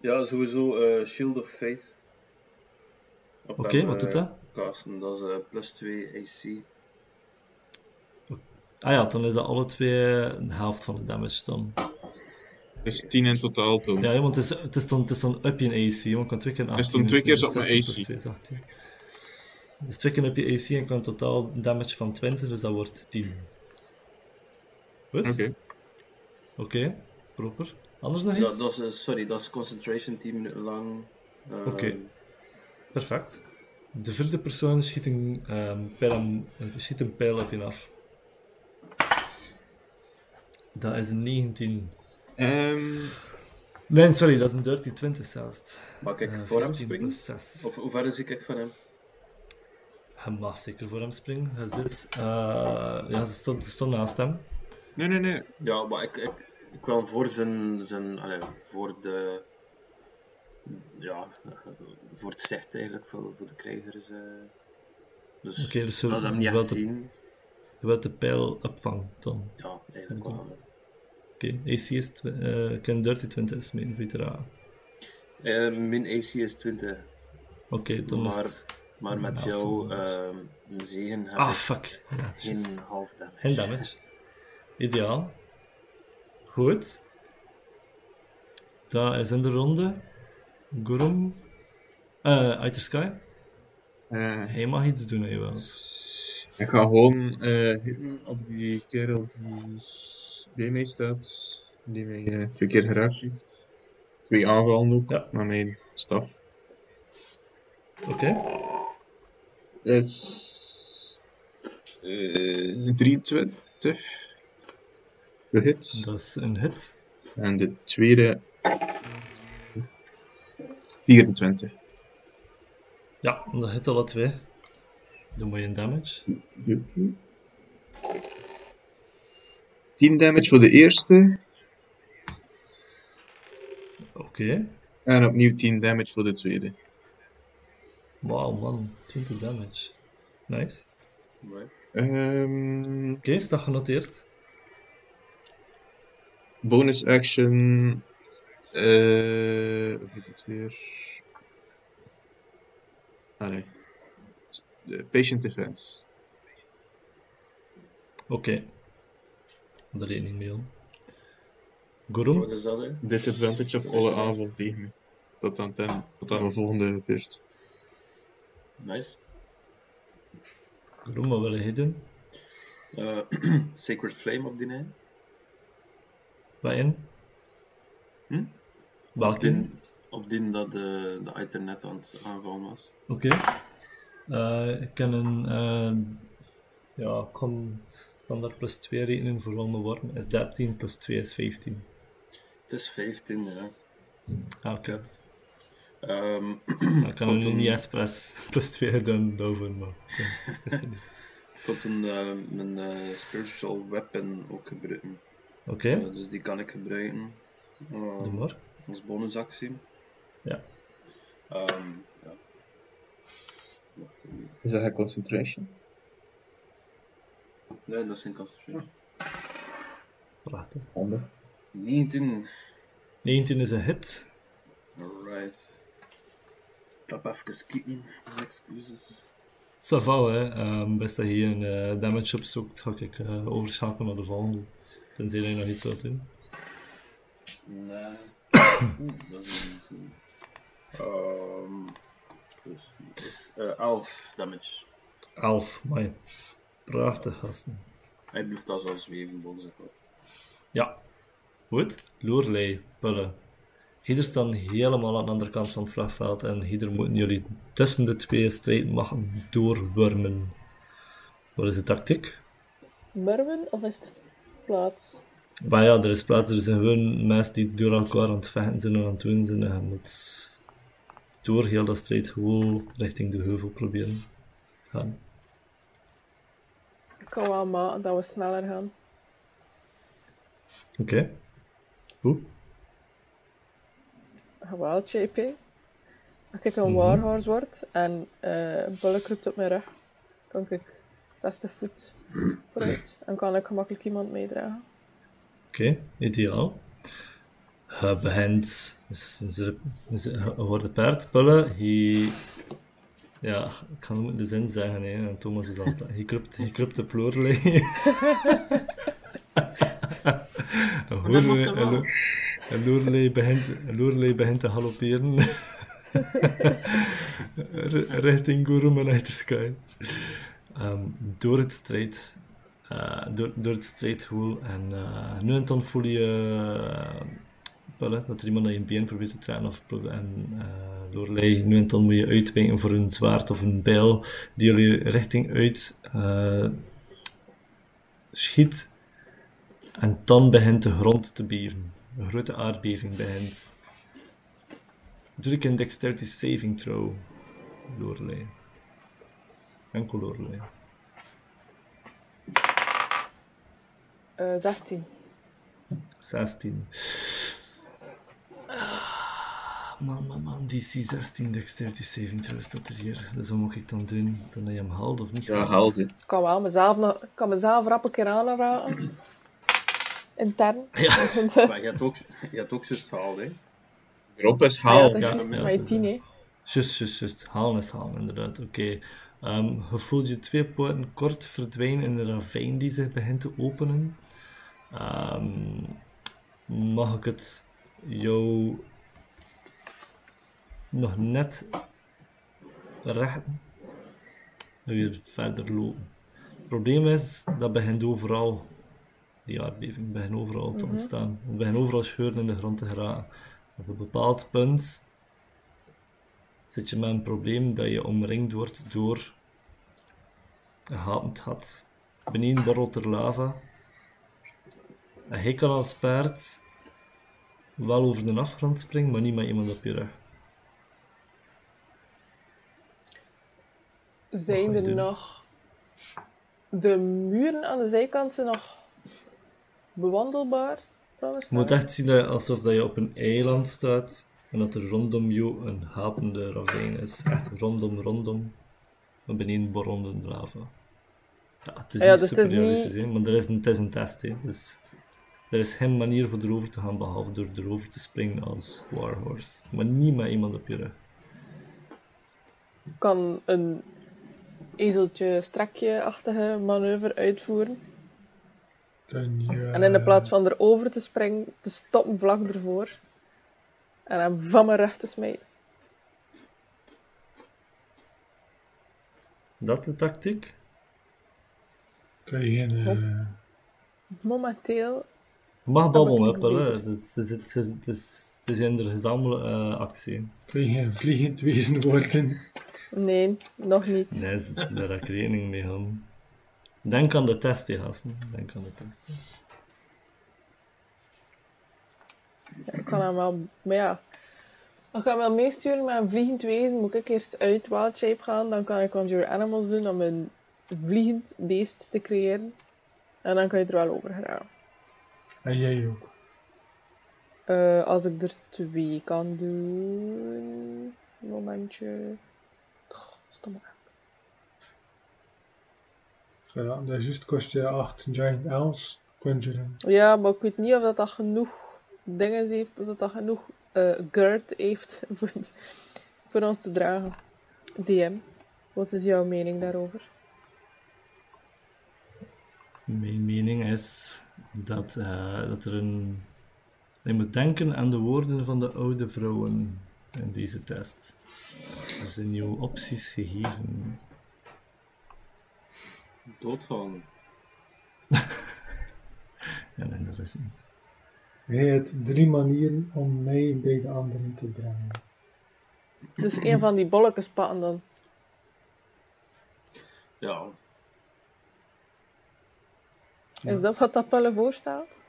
Ja, sowieso eh, Shield of Faith. Oké, wat doet eh, dat? Casten. Dat is eh, plus 2 AC. Ah ja, dan is dat alle twee een helft van de damage dan. Dus 10 in totaal toen. Ja, ja, want het is, het is dan, het is dan up je AC, want ik kan twee keer een 18. is dan twee keer dus zo op mijn 16 AC. plus 2 is 18. Dus twee keer up je AC en kan totaal damage van 20, dus dat wordt 10. Goed? Oké. Oké, proper. Anders nog Dus iets? dat, dat is, eh, sorry, dat is concentration 10 minuten lang. Eh, Oké. Perfect. De vierde persoon schiet een, ehm, pijl, aan- schiet een pijl op je af. Dat is een 19. Ehm, Nee, sorry, dat is een dirty 20 zelfs. Mag ik Eh, voor hem 14 springen? plus 6. Of hoe ver is ik van hem? Hij mag zeker voor hem springen. Hij zit... eh, ja, ze stond, naast hem. nee, nee, nee. Ja, maar ik, ik, ik wil voor zijn, zijn allee, voor de, ja, voor het zicht eigenlijk, voor, voor de krijgers. eh. Dus, Oké, dus als ze hem niet zien, Je wilt de pijl opvangen dan. ja, eigenlijk wel. Oké, AC is... kan dirty 20 is mijn veteraan. Eh, min AC is 20, Oké, dan is maar, het... maar met Ja, jou voor- ehm, een zegen heb Ah, ik fuck. Ja, geen juist. half damage. Geen damage. Ideaal. Goed. Dat is in de ronde. Gurum. Eh, Outer Sky. Eh, Hij mag iets doen, hij wilt. ik ga gewoon eh hitten op die kerel die bij mij staat. Die mij eh, twee keer geraakt heeft. Twee aanvallen ook Ja. met mijn staf. Oké. Is eh 23 gehit. Dat is een hit. En de tweede 24. Ja, dat hit alle twee. Dan moet je een damage. 10 damage voor de eerste. Oké. En opnieuw 10 damage voor de tweede. Wauw, man. 20 damage. Nice. Right. Ehm, Oké, is dat genoteerd? bonus action. eh hoe heet het weer? S- eh, Patient defense. Oké. Er rekening mee om. Gurum. Wat is dat, hè? Disadvantage op alle aanval tegen me. Tot aan, ten, tot aan de volgende beurt. Nice. Gurum, wat wil je doen? Eh, Sacred Flame op die lijn. Wat in? Hm? Welke? Op die, op die dat de, de Iter net aan het aanvallen was. Oké. Eh, ik kan een. eh, ja, ik kan standaard plus 2 rekenen voor ronde worm. Is 13 plus 2 is 15. Het is 15, ja. Ah, oké. Kut. Ehm, Dan kan er een- niet expres plus 2 doen daarvoor, maar. Ja, is het niet. ik toen eh, mijn eh, Spiritual Weapon ook gebruiken. Oké, Eh, dus die kan ik gebruiken. eh, doe maar. als bonusactie. Ja. Ehm, ja. Wacht even. Is dat concentration? Nee, dat is geen concentration. Prachtig. 19. 19 is een hit. Alright. Heb even kijken. Excuses. Saval, hè. Ehm, best dat je hier een eh, damage opzoekt, ga ik eh, overschakelen naar de volgende. Tenzij je nog iets wilt doen. Nee. Oeh, dat is niet zo. Ehm, dus, dus eh 11 damage. 11, mooi. Prachtig, gasten. Hij blijft als al zweven boven zich. Ja. Goed. Loerlei, pullen. Hier staan helemaal aan de andere kant van het slagveld en hier moeten jullie tussen de twee strijdmachten doorwurmen. Wat is de tactiek? Murwen of is er plaats? Maar ja, er is plaats, er zijn gewoon mensen die door elkaar aan het vechten zijn en aan het doen zijn. En je moet door heel dat strijd gewoon richting de heuvel proberen gaan. Ik kan wel maken dat we sneller gaan. Oké. Hoe? Jawel, JP. Als ik een Mhm. warhorse word en eh een bulk roept op mijn rug, kan ik 60 voet vooruit en kan ik gemakkelijk iemand meedragen. Oké, ideaal. Je begint, hoort een paard pullen, hij, ja, ik ga moeten de zin zeggen, hè, en Thomas is al, hij krupt, hij krupt de ploerlei. Een Loerlei begint, loerlei begint te galopperen. Richting Gorum en Sky. Ehm, door het strijd, eh, door, door het strijdhoel. En eh, nu en dan voel je wel, hè, dat er iemand naar je been probeert te trekken. Of, en doorlei, nu en dan moet je uitwijken voor een zwaard of een bijl die jullie richting uit schiet. En dan begint de grond te beven. Een grote aardbeving begint. Doe ik een dexterity saving throw, Lorelei. Enkel Lorelei. Eh 16. 16. Ah, Man, man, man, DC 16 dexterity saving throw staat er hier. Dus wat moet ik dan doen? Dan dat je hem haalt of niet? Ja, haalt? haalde. Ik kan wel mezelf, nog, kan mezelf rap een keer aanraken. Intern. Ja. Maar je hebt ook, je ook juist gehaald, hè? Drop is Ja, haal. dat is ja, juist ja, mijn dat is 10, het. hè. Just, just, just. Halen is halen, inderdaad. Oké. Ehm, je voelt je twee poten kort verdwijnen in de ravijn die zich begint te openen. Ehm, mag ik het jou nog net rechten? En weer verder lopen. Het probleem is, dat begint overal, die aardbeving, begint overal te ontstaan. Het begint overal scheuren in de grond te geraken. Op een bepaald punt zit je met een probleem dat je omringd wordt door een gapend gat. Beneden borrelt er lava. En hij kan als paard wel over de afgrond springen, maar niet met iemand op je rug. Zijn er nog... De muren aan de zijkant zijn nog bewandelbaar? Je moet echt zien dat, alsof dat je op een eiland staat en dat er rondom jou een gapende ravijn is. Echt rondom, rondom. Maar beneden borrelende lava. Ja, het is Ah ja, niet dus super realistisch, niet- maar er is een, het is een test. Hè, dus er is geen manier voor erover te gaan behalve door erover te springen als Warhorse. Maar niet met iemand op je rug. kan een ezeltje strekje-achtige manoeuvre uitvoeren. En in de plaats van erover te springen, te stoppen vlak ervoor. En hem van mijn rug te smijten. Dat de tactiek? kun je geen... eh, Momenteel, Je mag babbelen, hè. Dus het is, het is, het is, het is in de gezamenlijke eh, actie. kun je geen vliegend wezen worden. nee, nog niet. Nee, ze- daar heb ik rekening mee houden. Denk aan de test, hè, gasten. Denk aan de test. Ja, ik kan hem wel, maar ja. Als ik hem wel meesturen met een vliegend wezen, moet ik eerst uit Wild Shape gaan. Dan kan ik Conjure Animals doen om een vliegend beest te creëren. En dan kan je er wel over geraken. En jij ook. Eh, als ik er twee kan doen. Momentje. Oh, stomme. Ja, dat is juist kost je 8 giant elves conjuren. Ja, maar ik weet niet of dat, dat genoeg dingen heeft, of dat dat genoeg eh girth heeft voor, voor ons te dragen. DM, wat is jouw mening daarover? Mijn mening is dat, eh, dat er een. Je moet denken aan de woorden van de oude vrouwen in deze test. Er zijn nieuwe opties gegeven. Doodgaan. Ja, nee, dat is niet. Hij heeft drie manieren om mij bij de anderen te brengen. Dus een van die bolletjes pakken dan. Ja, Is dat wat dat Pelle voorstelt?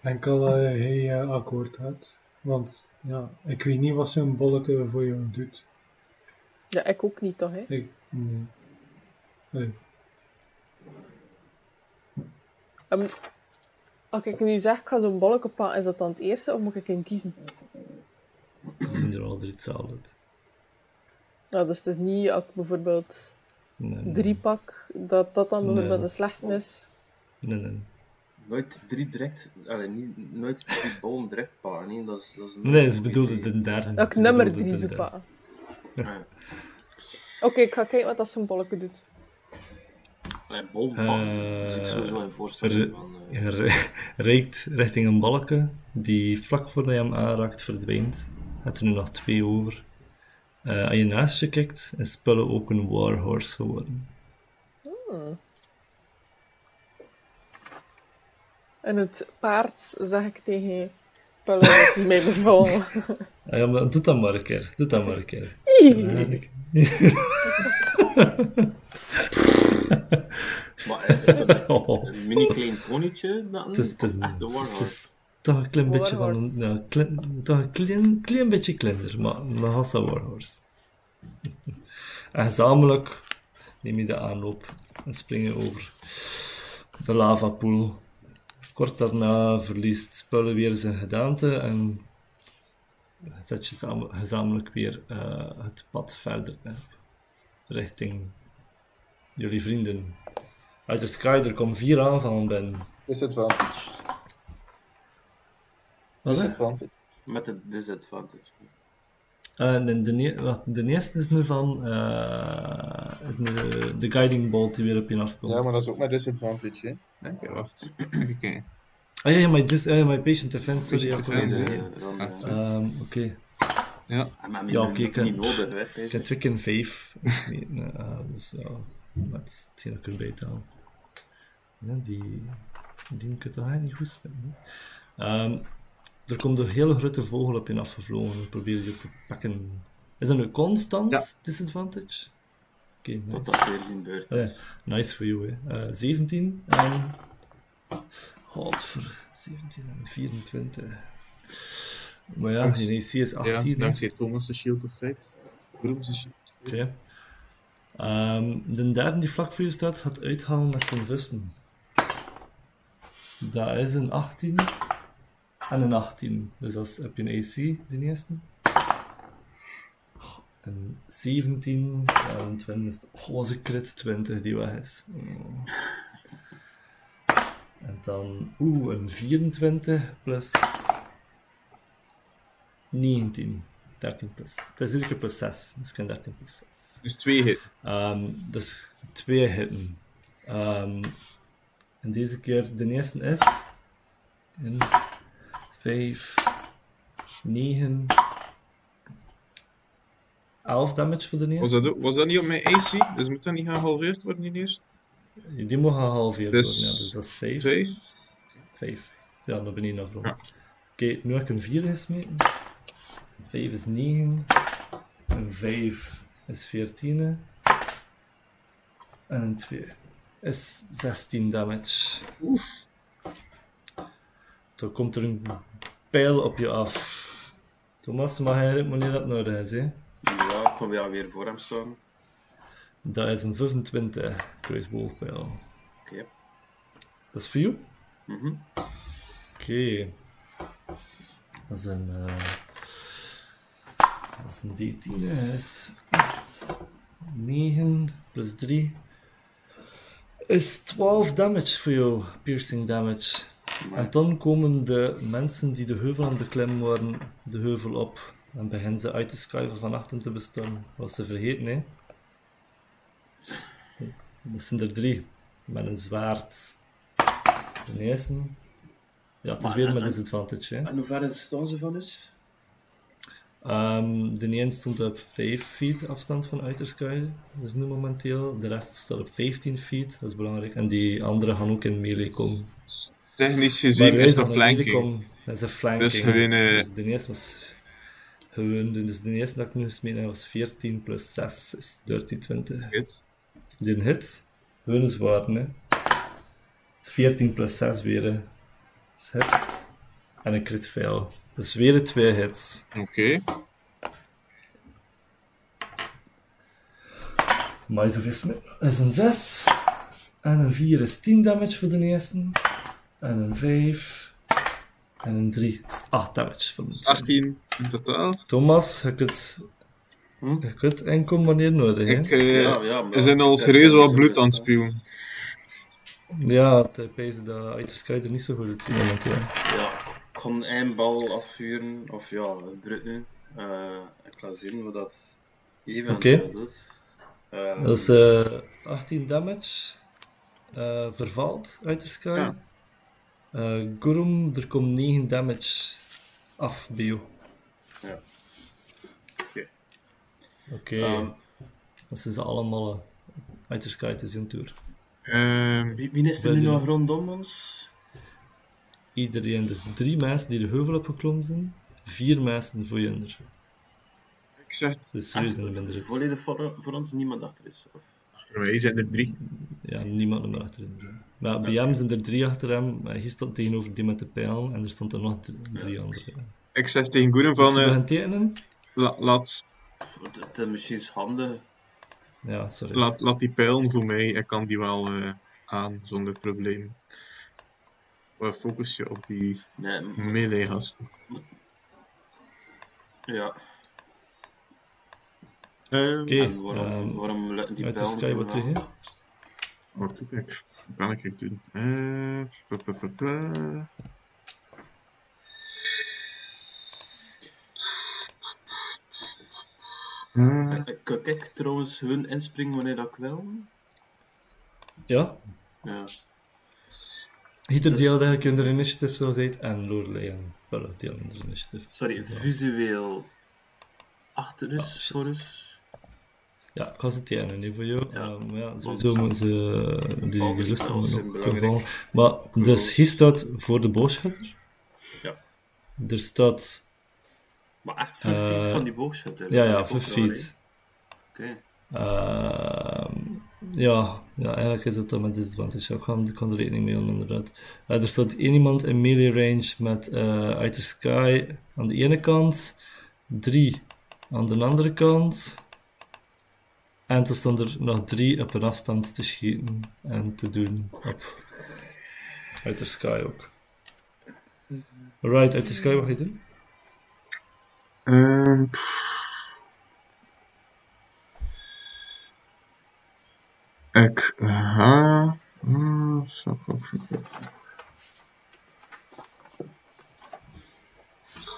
Enkel dat hij eh, akkoord had. Want ja, ik weet niet wat zo'n bolletje voor jou doet. Ja, ik ook niet toch, hè? Ik, nee. Nee. Ehm, als ik nu zeg, ik ga zo'n bolletje pakken, is dat dan het eerste of moet ik een kiezen? Ze zien er al drie hetzelfde uit. Nou, dus het is niet als ik bijvoorbeeld Nee, nee. drie pak, dat dat dan bijvoorbeeld Nee. een slechte is. Nee, nee. Nooit drie direct, allee, niet, nooit drie bollen direct pakken. Nee, dat is, dat is een Nee, ze bedoelde de derde. Dat ik nummer bedoelde 3 de zo pakken. Ah, ja. Oké, ik ga kijken wat dat zo'n bolletje doet. Allee, bollen pakken. Eh, dus ik sowieso een voorstelling van. eh, Je re- reikt richting een balken die vlak voordat je hem aanraakt verdwijnt. Het er nu nog twee over. Eh, als je naast je kijkt, is Spullen ook een warhorse geworden. En het paard zeg ik tegen Pullen dat hij mij bevallen. Ah, ja, maar doe dat maar een keer. Doe dat maar een keer. Maar eh, is dat een, een mini klein ponytje dan? Het is- het is Of een- echt de het warhorse? is toch een klein beetje van ja, klein, toch een klein, klein beetje kleiner, maar nog als een warhorse. En gezamenlijk neem je de aanloop en spring je over de lavapoel. Kort daarna verliest Spullen weer zijn gedaante en zet je gezamenlijk weer eh, het pad verder op, richting jullie vrienden. Uit de sky, er komen vier aanvallen binnen. Disadvantage. Wat? Disadvantage. Met de disadvantage. Eh, de, wacht, de eerste is nu van eh, is nu de guiding bolt die weer op je afkomt. Ja, maar dat is ook met disadvantage, hè? Oké, wacht. Kijken. Ah ja, ja, my, dis, eh, my patient defense, sorry. Patient ja, defense, niet ja. zeggen. Eh, dan, eh, Ah, Ehm, Oké, Ja, ah, maar Ja, niet- oké, ik heb twee keer een 5. dus ja, ik erbij taal. Ja, die, die moet ik toch eigenlijk niet goed spelen. Ehm, er komt een hele grote vogel op je afgevlogen en probeer je te pakken. Is dat nu constant Ja. disadvantage? Oké, nice. Tot dat weer beurt Ja, is. nice voor jou, hè. Eh, 17 en. Godver, 17 en 24. Maar ja, je AC is 18. ja dankzij Thomas' Shield of Faith. Broem's Ehm, de derde die vlak voor je staat, gaat uithalen met zijn vusten. Dat is een 18 en een 18. Dus als heb je een AC, de eerste. Een 17, ja, een 20 is. Oh, crit 20 die weg is. En dan, oeh, een 24 plus 19. 13 plus. Het is iedere keer plus 6, dus ik kan 13 plus 6. Dus twee hit. Ehm, dus twee hitten. Ehm, en deze keer, de eerste is. In 5, 9, 11 damage voor de Was eerste. dat, ook- was dat niet op mijn AC? Dus moet dat niet gehalveerd worden, die eerste? Die moet gehalveerd Dus- worden, ja, dus dat is 5. Vijf? 5. Ja, dan ben ik naar Ja. Oké, nu heb ik een 4 gesmeten. 5 is 9. Een 5 is 14. En een 2 is 16 damage. Toen komt er een pijl op je af. Thomas, mag jij het wanneer dat nodig is, hè? Ja, ik kom wel weer voor hem staan. Dat is een 25 kruisboogpijl. Oké. Dat is voor jou? Mhm. Oké. Dat is een. eh dat is een D10 is. 9 plus 3 is 12 damage voor jou, piercing damage. En dan komen de mensen die de heuvel aan het beklimmen waren, de heuvel op. En beginnen ze uit te schuiven van achter te bestaan. Was ze vergeten, hè? Dat zijn er drie. Met een zwaard. De eerste. Ja, het is Maar, weer met en- disadvantage, hè? En hoe ver is staan ze van ons? Ehm, de ene stond op 5 feet afstand van Outer Sky, dus nu momenteel. De rest staat op 15 feet, dat is belangrijk. En die andere gaan ook in melee komen. Technisch gezien is dat flanking. Dat is een flanking. Dus gewoon, eh, Dus de eerste was gewoon, dus de eerste dat ik nu gesmeten was 14 plus 6 is 13, 20. Hit. Is die een hit? Gewoon een zwaard, hè. 14 plus 6 weer. Dat is hit. En een crit fail. Dus weer de twee hits. Oké. Maar zoveel smit is een 6. En een 4 is 10 damage voor de eerste. En een 5. En een 3 is 8 damage voor de tweede. 18 in totaal. Thomas, je kunt, Hm? je kunt enkel wanneer nodig? Ik, eh, Ja, ja, maar- we zijn al serieus dat wat is bloed zo, aan het spuwen. Ja, het pezen dat Uiter Sky er niet zo goed uitziet momenteel. Ja, ik kan één bal afvuren, of ja, bruten. Eh ik ga zien hoe dat even zo doet. Ehm, Dat is eh 18 damage. eh vervalt Uiter Sky. Ja. Eh, Gurum, er komt 9 damage af bij jou. Ja. Oké. Oké, Ehm, dat zijn ze allemaal. eh, Uiter Sky, is hun tour. Ehm, wie, wie is er nu de- nog rondom ons? Iedereen, dus drie mensen die de heuvel opgeklommen zijn, vier mensen voor je onder. ik zeg, Het is serieus in de minderheid. Volledig voor, voor ons niemand achter is. Of? voor mij zijn er drie. Ja, niemand meer achterin. Maar bij hem zijn er drie achter hem, maar hij stond tegenover die met de pijl en er stond er nog drie, drie anderen. Ik zeg tegen Goeren van, eh, tekenen? la- laat, is misschien handig. Ja, sorry. laat, laat die pijlen voor mij, ik kan die wel eh, aan zonder probleem. Maar focus je op die Nee, melee gasten. ja. Ehm, Oké, waarom, ehm, waarom lukken die uit pijlen sky wat hè? Wat doe ik? Wat kan ik doen? Eh, pa, pa, pa, pa. Eh, Eh, Kan ik trouwens hun inspringen wanneer dat ik wil? Ja, Ja. Ieder Dus- deel eigenlijk in de initiative het heet, en Lorelei en Bella deel initiative. Sorry, visueel achter is shit. voor ons. Ja, ik ga ze tekenen, niet voor jou. Ja. Maar ja, sowieso moeten ze eh, die, die Al die lusten spells moeten zijn nog belangrijk. gevallen. Maar, dus hier staat voor de boogschutter. Ja. Er staat, Maar echt voor feet Eh, van die boogschutter. ja, dat ja, raar, feet. Oké. Ehm, ja, ja, eigenlijk is het dan met disadvantage. Ik kan, kan er rekening mee houden, inderdaad. Eh, er staat één iemand in melee range met eh Outer Sky aan de ene kant, drie aan de andere kant. En er staan er nog drie op een afstand te schieten en te doen op Outer Sky ook. Alright, Outer Sky, wat ga je doen? ehm, ah, zo, zo.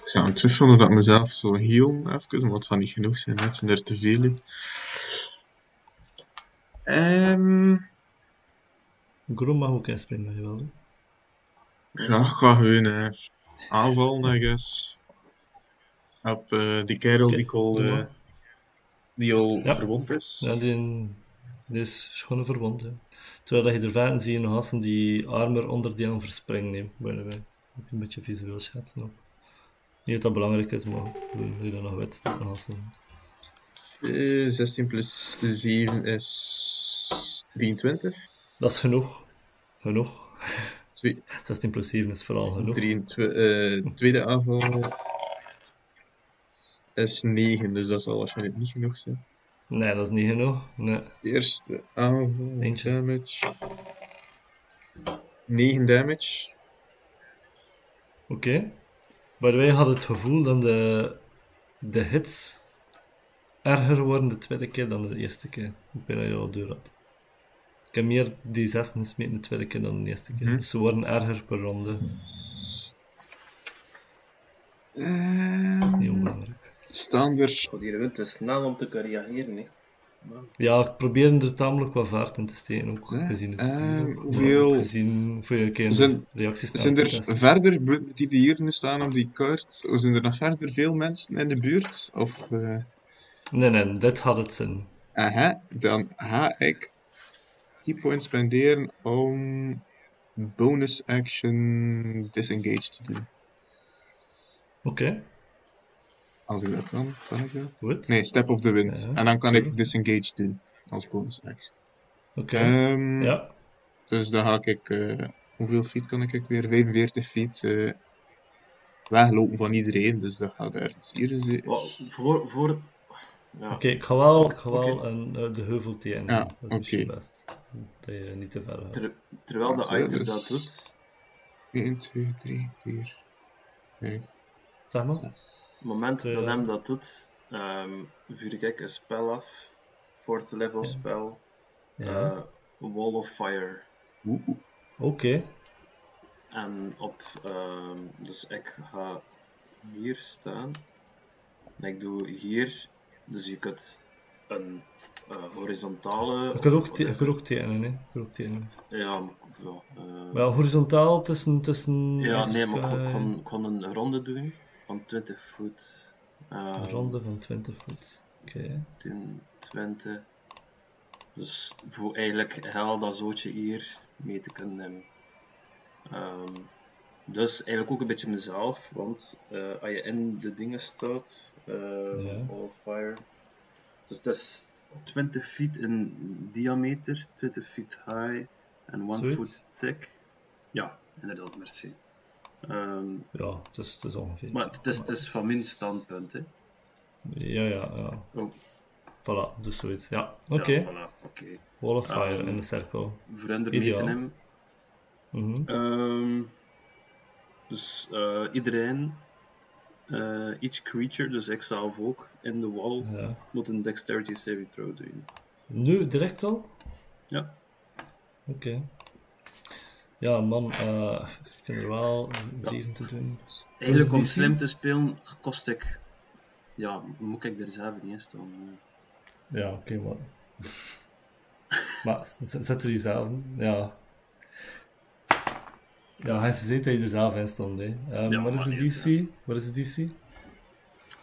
Ik aan het twijfelen dat ik mezelf zo healen even, maar het gaat niet genoeg zijn, het zijn er te veel. Ehm, Grom mag ook inspringen, als je wil. ja, ik ga gewoon eh, aanvallen, I guess. Op eh, die kerel die al, maar. die al Ja. verwond is. Ja, die, die is gewoon verwond. Hè. Terwijl dat je er verder zie je nog gasten die armor onderdelen verspringen neemt, by the way. Ook een beetje visueel schetsen op. Niet dat dat belangrijk is, maar hoe je dat nog weet, dat gasten. Eh, 16 plus 7 is 23. Dat is genoeg. Genoeg. Twee, 16 plus 7 is vooral genoeg. 23 eh, tweede aanval is 9, dus dat zal waarschijnlijk niet genoeg zijn. Nee, dat is niet genoeg. Nee. Eerste aanval, Eentje. damage. 9 damage. Oké. By the way, had het gevoel dat de, de hits erger worden de tweede keer dan de eerste keer. Ik ben dat je al door had. Ik heb meer die 6 gesmeten de tweede keer dan de eerste keer. Mhm. Dus ze worden erger per ronde. Dat is niet onbelangrijk. Staan er. God, hier wint te snel om te kunnen reageren. Hè. Ja, ik probeer er tamelijk wat vaart in te steken, ook gezien het ehm, ook, maar hoeveel- gezien voor je keer Zijn- reacties Zijn er testen. verder, bu- die hier nu staan op die kaart, zijn er nog verder veel mensen in de buurt? Of, eh, Nee, nee, dit had het zin. aha, dan ga ik keypoints spenderen om bonus action disengage te doen. Oké, Als ik dat kan, kan ik dat? goed. Nee, step of the wind. Ja. En dan kan ik disengage doen als bonus action. Oké, Ehm, ja. Dus dan ga ik, eh, hoeveel feet kan ik weer? 45 feet eh, weglopen van iedereen, dus dat gaat ergens hier zitten. Wel, voor, voor... Ja. Oké, ik ga wel, ik ga wel een, eh, de heuvel. Ja, dat is misschien oké. best. Dat je niet te ver gaat. Ter- terwijl de item dus- dat doet, 1, 2, 3, 4, 5, Zeg maar. 6. Op het moment dat hem dat doet, ehm vuur ik een spel af. Fourth level spel. Ja. eh, Wall of Fire. Oké. En op, ehm, dus ik ga hier staan. En ik doe hier, dus je kunt een eh, horizontale. Je kunt ook, te- ook tekenen, hè. Je kunt ook tekenen. Ja, eh, Maar ja, horizontaal tussen... tussen ja, nee, maar ik kon, kon een ronde doen van 20 voet. Een ronde van 20 voet. Oké. 10, 20. Dus voor eigenlijk heel dat zootje hier mee te kunnen nemen. Ehm, dus eigenlijk ook een beetje mezelf, want eh, als je in de dingen staat, eh Ja. All Fire, dus het is 20 feet in diameter, 20 feet high en 1 Zoiets? foot thick. Ja, inderdaad, merci. Ehm, Ja, het is, het is ongeveer. maar het is, het is van mijn standpunt, hè. Ja, ja, ja. Oh, Voilà, dus zoiets. Ja, oké. ja, voilà, oké. Wall of fire Ehm, in de cirkel. Er te nemen. Mhm. Ehm, dus eh, iedereen, eh, each creature, dus ik zelf ook, in de wall, Ja. moet een dexterity saving throw doen. Nu, direct al? Ja. Oké. Ja, man, eh ik kan er wel 7 te doen. Eigenlijk om slim te spelen, kost ik, ja, moet ik er zelf niet in staan. Ja, oké, maar. maar z- zet er jezelf in. Ja. Ja, hij zei dat je er zelf in stond, hè. Ehm, Ja, wat is maar DC? Wat is de DC?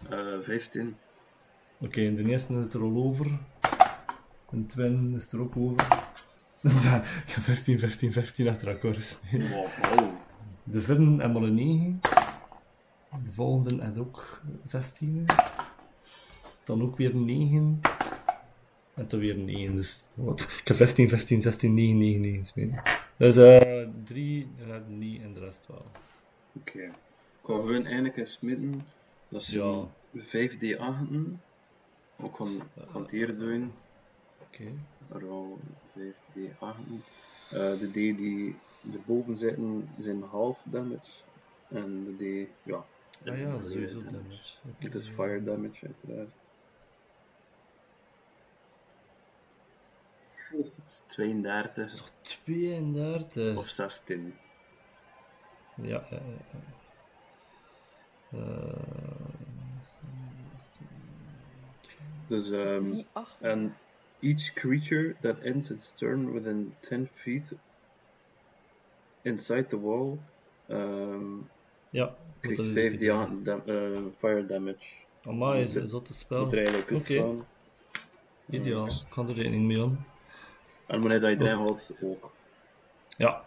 Eh 15. Oké, in de eerste is het er al over. In de tweede is het er ook over. Ik heb 15, 15, 15 achter elkaar gespeeld. Wow, wow. De vierde en maar een 9. De volgende had ook 16. Dan ook weer 9. En dan weer 9. Dus wat? Ik heb 15, 15, 16, 9, 9, 9 spelen. Dus eh 3 en niet en de rest wel. Oké. Ik ga gewoon eigenlijk eens smitten. Dat is Ja. zo'n 5d8. Ik kan, ik kan het hier doen. Oké. Roll 5d8. Eh de D die erboven zitten zijn half damage. En de D, ja, Ah is ja, een volledige sowieso damage. Het is fire damage, uiteraard. Het is 32 32. of 16. Ja, ja, ja. ja. Eh, Dus, ehm acht. and each creature that ends its turn within 10 feet inside the wall um, ja. krijgt dat is 5 het. dia- dam- eh, fire damage. Amai, Dus is moet- zotte spel. Moet er eigenlijk Oké. uitslaan. Ideaal. Ik kan er rekening mee aan. En wanneer dat je erin haalt, ook. Ja.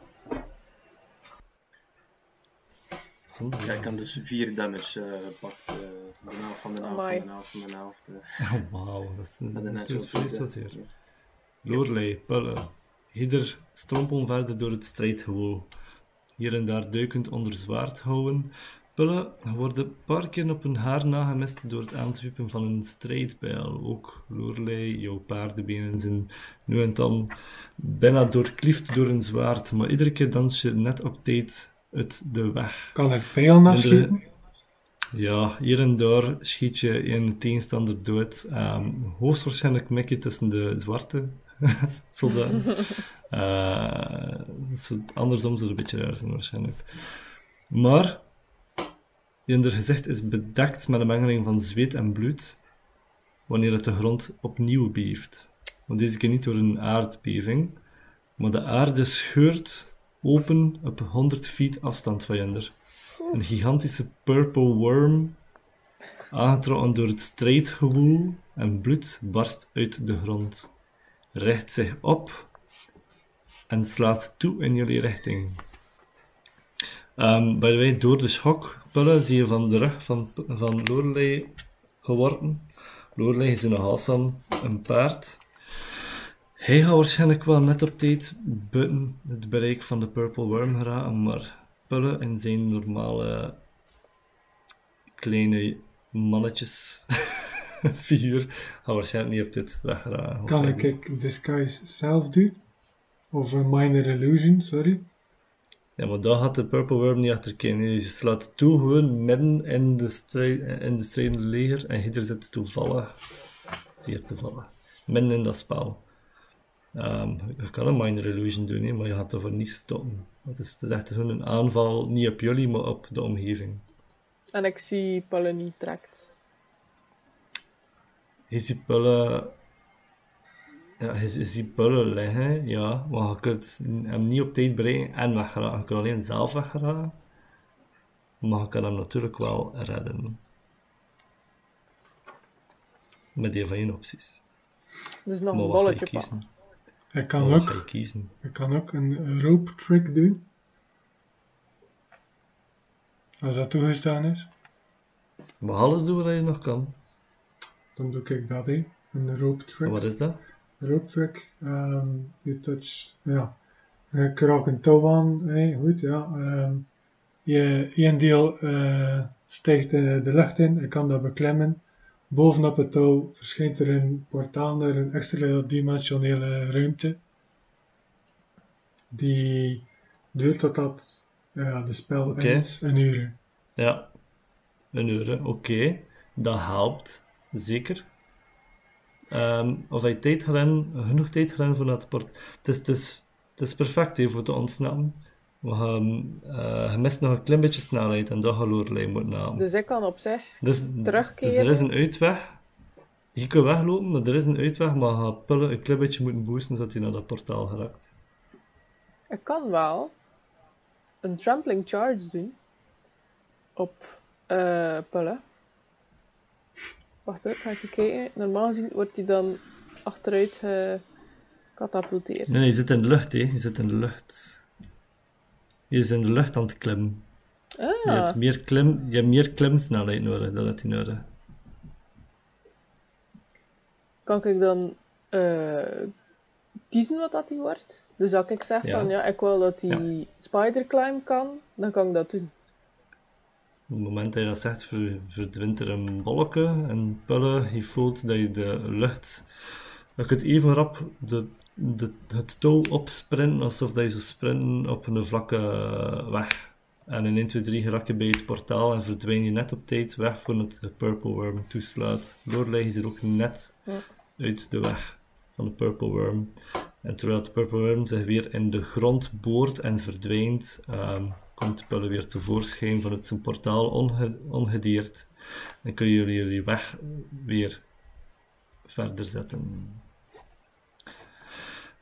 Ja, ik kan dus 4 damage uh, pakken. Uh, de helft van de helft van de helft van de helft. eh. Oh, wauw, dat is zo vreselijk zeer. ja. Loorlei, pullen. Ieder strompelen verder door het strijdgewoel. Hier en daar duikend onder zwaard houden. Pullen worden een paar keer op hun haar nagemist door het aanzwiepen van een strijdpijl. Ook Loorlei, jouw paardenbenen zijn nu en dan bijna doorkliefd door een zwaard, maar iedere keer dans je net op tijd uit de weg. Kan ik pijl naar schieten? Ja, hier en daar schiet je een tegenstander dood. Ehm hoogstwaarschijnlijk mik je tussen de zwarte soldaten. Eh, zo- andersom zou het een beetje raar zijn waarschijnlijk. Maar, je gezicht is bedekt met een mengeling van zweet en bloed, wanneer het de grond opnieuw beeft. Want deze keer niet door een aardbeving, maar de aarde scheurt open op 100 feet afstand van Jender. Een gigantische purple worm, aangetrokken door het strijdgewoel en bloed, barst uit de grond, richt zich op en slaat toe in jullie richting. Ehm by the way, door de schokpullen zie je van de rug van, van Lorelei geworpen. Lorelei is in een halsam een paard. Hij gaat waarschijnlijk wel net op tijd buiten het bereik van de Purple Worm geraken, maar Pullen in zijn normale kleine mannetjes figuur waarschijnlijk niet op dit. Kan ik ik disguise zelf doen? Of een minor illusion, sorry. Ja, maar daar gaat de Purple Worm niet achter kijken. Je slaat toe gewoon midden in de, strijd, in de strijdende leger en ieder zit toevallig, zeer toevallig, midden in dat spel. Ehm, je kan een minor illusion doen, hè, maar je gaat ervoor niet stoppen. Het is, het is echt gewoon een aanval, niet op jullie, maar op de omgeving. En ik zie Palle niet trekt. Je ziet pullen... Ja, je, je ziet pullen liggen, ja, maar je kunt hem niet op tijd bereiken en weggeraken. Je kunt alleen zelf weggeraken. Maar je kan hem natuurlijk wel redden. Met die van je opties. Dus nog Maar een bolletje pakken. Ik kan, ook, je kiezen? kan ook een rope trick doen. Als dat toegestaan is, Maar alles doen wat je nog kan. dan doe ik dat in. Een rope En trick. wat is dat? rope trick. ehm je touch, ja. Ik raak een touw aan, hè, goed, ja. ehm je, één deel stijgt de, de lucht in, ik kan dat beklemmen. Bovenop het touw verschijnt er een portaal naar een extra dimensionele ruimte. Die duurt totdat ja, de spel is, een uur. Ja, een euro, oké. Dat helpt, zeker. Ehm, of hij tijd hebben, genoeg tijd hebben voor dat port. Het is, het is, het is perfect hè, voor te ontsnappen. We gaan, eh, je mist nog een klein beetje snelheid en dat gaat Lorelei moeten halen. Dus ik kan op zich Dus, terugkeren. dus er is een uitweg. Je kunt weglopen, maar er is een uitweg, maar je gaat Pullen een klein beetje moeten boosten zodat hij naar dat portaal geraakt. Ik kan wel een trampling charge doen op eh Pulle. Wacht hoor, ga ik even kijken. Normaal gezien wordt hij dan achteruit gecatapulteerd. Nee, nee, je zit in de lucht, hè. Je zit in de lucht. Je is in de lucht aan het klimmen. Je Ah, hebt meer, klim, je hebt meer klimsnelheid nodig dan dat hij nodig. kan ik dan eh, kiezen wat dat hij wordt? Dus als ik zeg Ja. van ja, ik wil dat hij spider climb kan, dan kan ik dat doen. Op het moment dat je dat zegt, ver- verdwijnt er een bolletje en pullen. Je voelt dat je de lucht... Je kunt even rap de, de, het touw opsprinten, alsof dat je zou sprinten op een vlakke weg. En in 1, 2, 3 raak je bij het portaal en verdwijn je net op tijd weg voor het Purple Worm toeslaat. Lorelei is er ook net Ja. uit de weg van de Purple Worm. En terwijl de Purple Worm zich weer in de grond boort en verdwijnt, ehm, komt de pullen weer tevoorschijn van het zijn portaal onge ongedeerd. En kun jullie jullie weg weer verder zetten.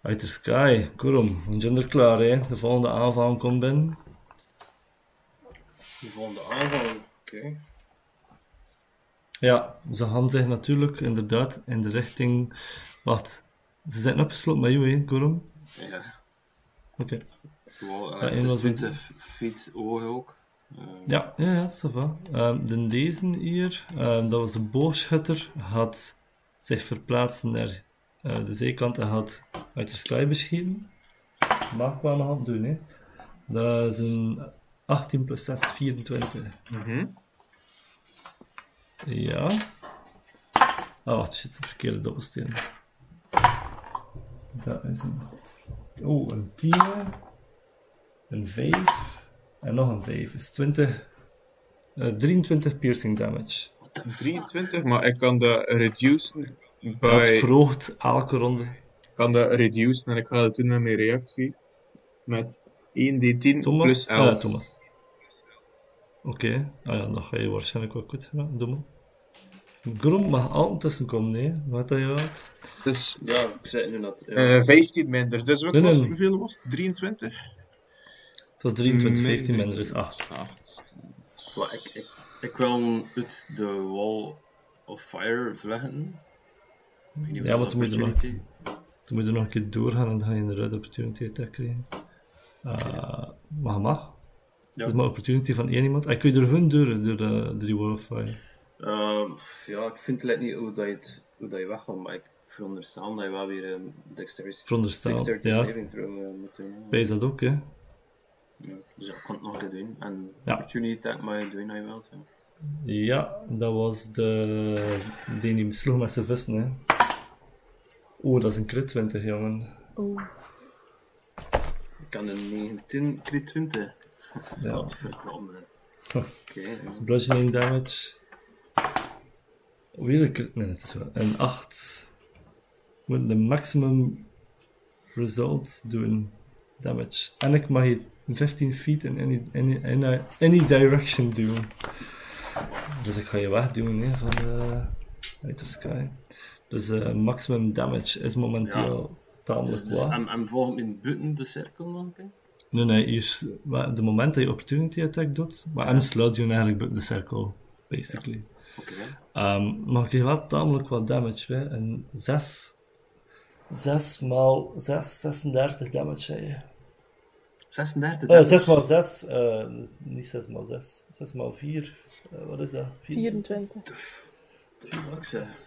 Uit de sky, Kurum, gender klaar hè? De volgende aanval komt binnen. De volgende aanval. Oké. Ja, ze gaan zich natuurlijk inderdaad in de richting. Wacht, ze zijn opgesloten met jou, hè, Kurum? Ja. Oké. Ja, één was het- 20 feet oog ook. Eh, Ja, ja, ja, ça va. Ehm, de deze hier, ehm, dat was de boogschutter, had zich verplaatsen naar eh, de zijkant en had uit de sky beschieten. Mag ik wel nog aan doen, hè. Dat is een 18 plus 6, 24. Mhm. Ja. Ah, wacht, shit, de verkeerde dobbelsteen. Dat is een... Oh, een 10. Een 5. En nog een 5. is 20... eh, 23 piercing damage. 23, maar ik kan dat reducen Dat verhoogt elke ronde. Ik kan dat reducen en ik ga dat doen met mijn reactie. Met 1d10 Thomas? plus Ah, 11. Thomas. Oké. Ah ja, dan ga je waarschijnlijk wel goed gedaan. Doe maar. Grom mag altijd tussenkomen, nee. Wat dat je had. Dus ja, ik zei nu dat. Ja. eh 15 minder. Dus wat Nee, was, nee. hoeveel was het? 23? Het was 23, 15 minder is 8. Acht. Maar ik, ik, ik wil uit de wall of fire vluchten. Ja, dat maar toen moet je nog- moet je nog een keer doorgaan en dan ga je inderdaad de opportunity attack krijgen. Uh, maar je mag. Ja. Het is maar opportunity van één iemand. En kun je er hun deuren door de, door die wall of fire. Ehm, ja, ik vind het niet hoe, dat je, het, hoe dat je maar ik veronderstel dat je wel weer een dexterity, Veronderstel, dexterity ja. saving throw eh, moet doen. Bij dat ook, hè. Ja, dus ik kan het nog een doen. En Ja. opportunity attack mag je doen als je wilt. Ja. Ja, dat was de... Die die sloeg met zijn vusten, hè. Oeh, dat is een crit 20, jongen. Oeh. Ik kan een 19 crit 20. Ja. Godverdomme. Oké. Bludgeoning damage. Weer een crit... Nee, het is wel... Een 8. Moet de maximum result doen. Damage. En ik mag je 15 feet in any, any, any, any direction doen. Dus ik ga je wegdoen hè, van de Outer Sky. Dus eh, maximum damage is momenteel tamelijk Dus, dus laag. en, en volgend in buiten de cirkel dan? Nee, nee, je, s- maar de moment dat je opportunity attack doet, maar hem sluit je eigenlijk buiten de cirkel, basically. Oké. Ehm, maar ik kreeg wel tamelijk wat damage, hè. En 6, 6 maal 6, 36 damage, zei je. 36 Eh, damage. 6 maal 6, eh, niet 6 maal 6, 6 maal 4, eh, wat is dat? 24. The fuck, zeg.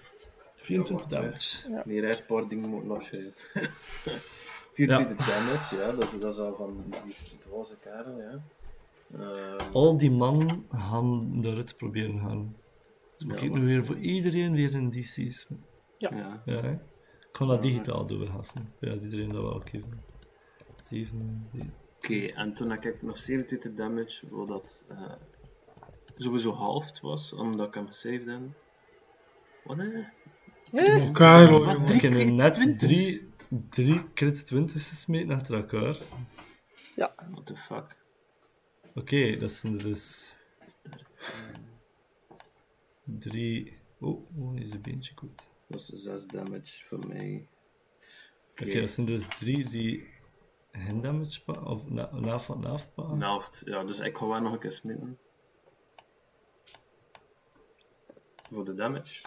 24 damage. Meer ijspaar dingen moeten opschrijven. 24 damage, ja, dat is, dat is al van die roze karen, ja. Ehm, Al die mannen gaan eruit proberen gaan. Dus moet Ja, ik nu weer voor iedereen weer een DC's. ja. Ja, hè? Ik ga dat digitaal doen, gasten. Ja, iedereen dat wel oké vindt. 7, 7. Oké, en toen had ik nog 27 damage, wat dat eh, sowieso halved was, omdat ik hem gesaved heb. Wat hè? Carlo, Wat? jongen. Ik heb net 20's? drie, drie crit 20's gesmeten achter elkaar. Ja, What the fuck? Oké, dat zijn er dus. Drie. Oh, oh, is een beentje goed. Dat is 6 damage voor mij. Oké, dat zijn dus drie die geen damage pakken, of na, na, van naaf helft. Ja, dus ik ga wel nog een keer smitten. Voor de damage.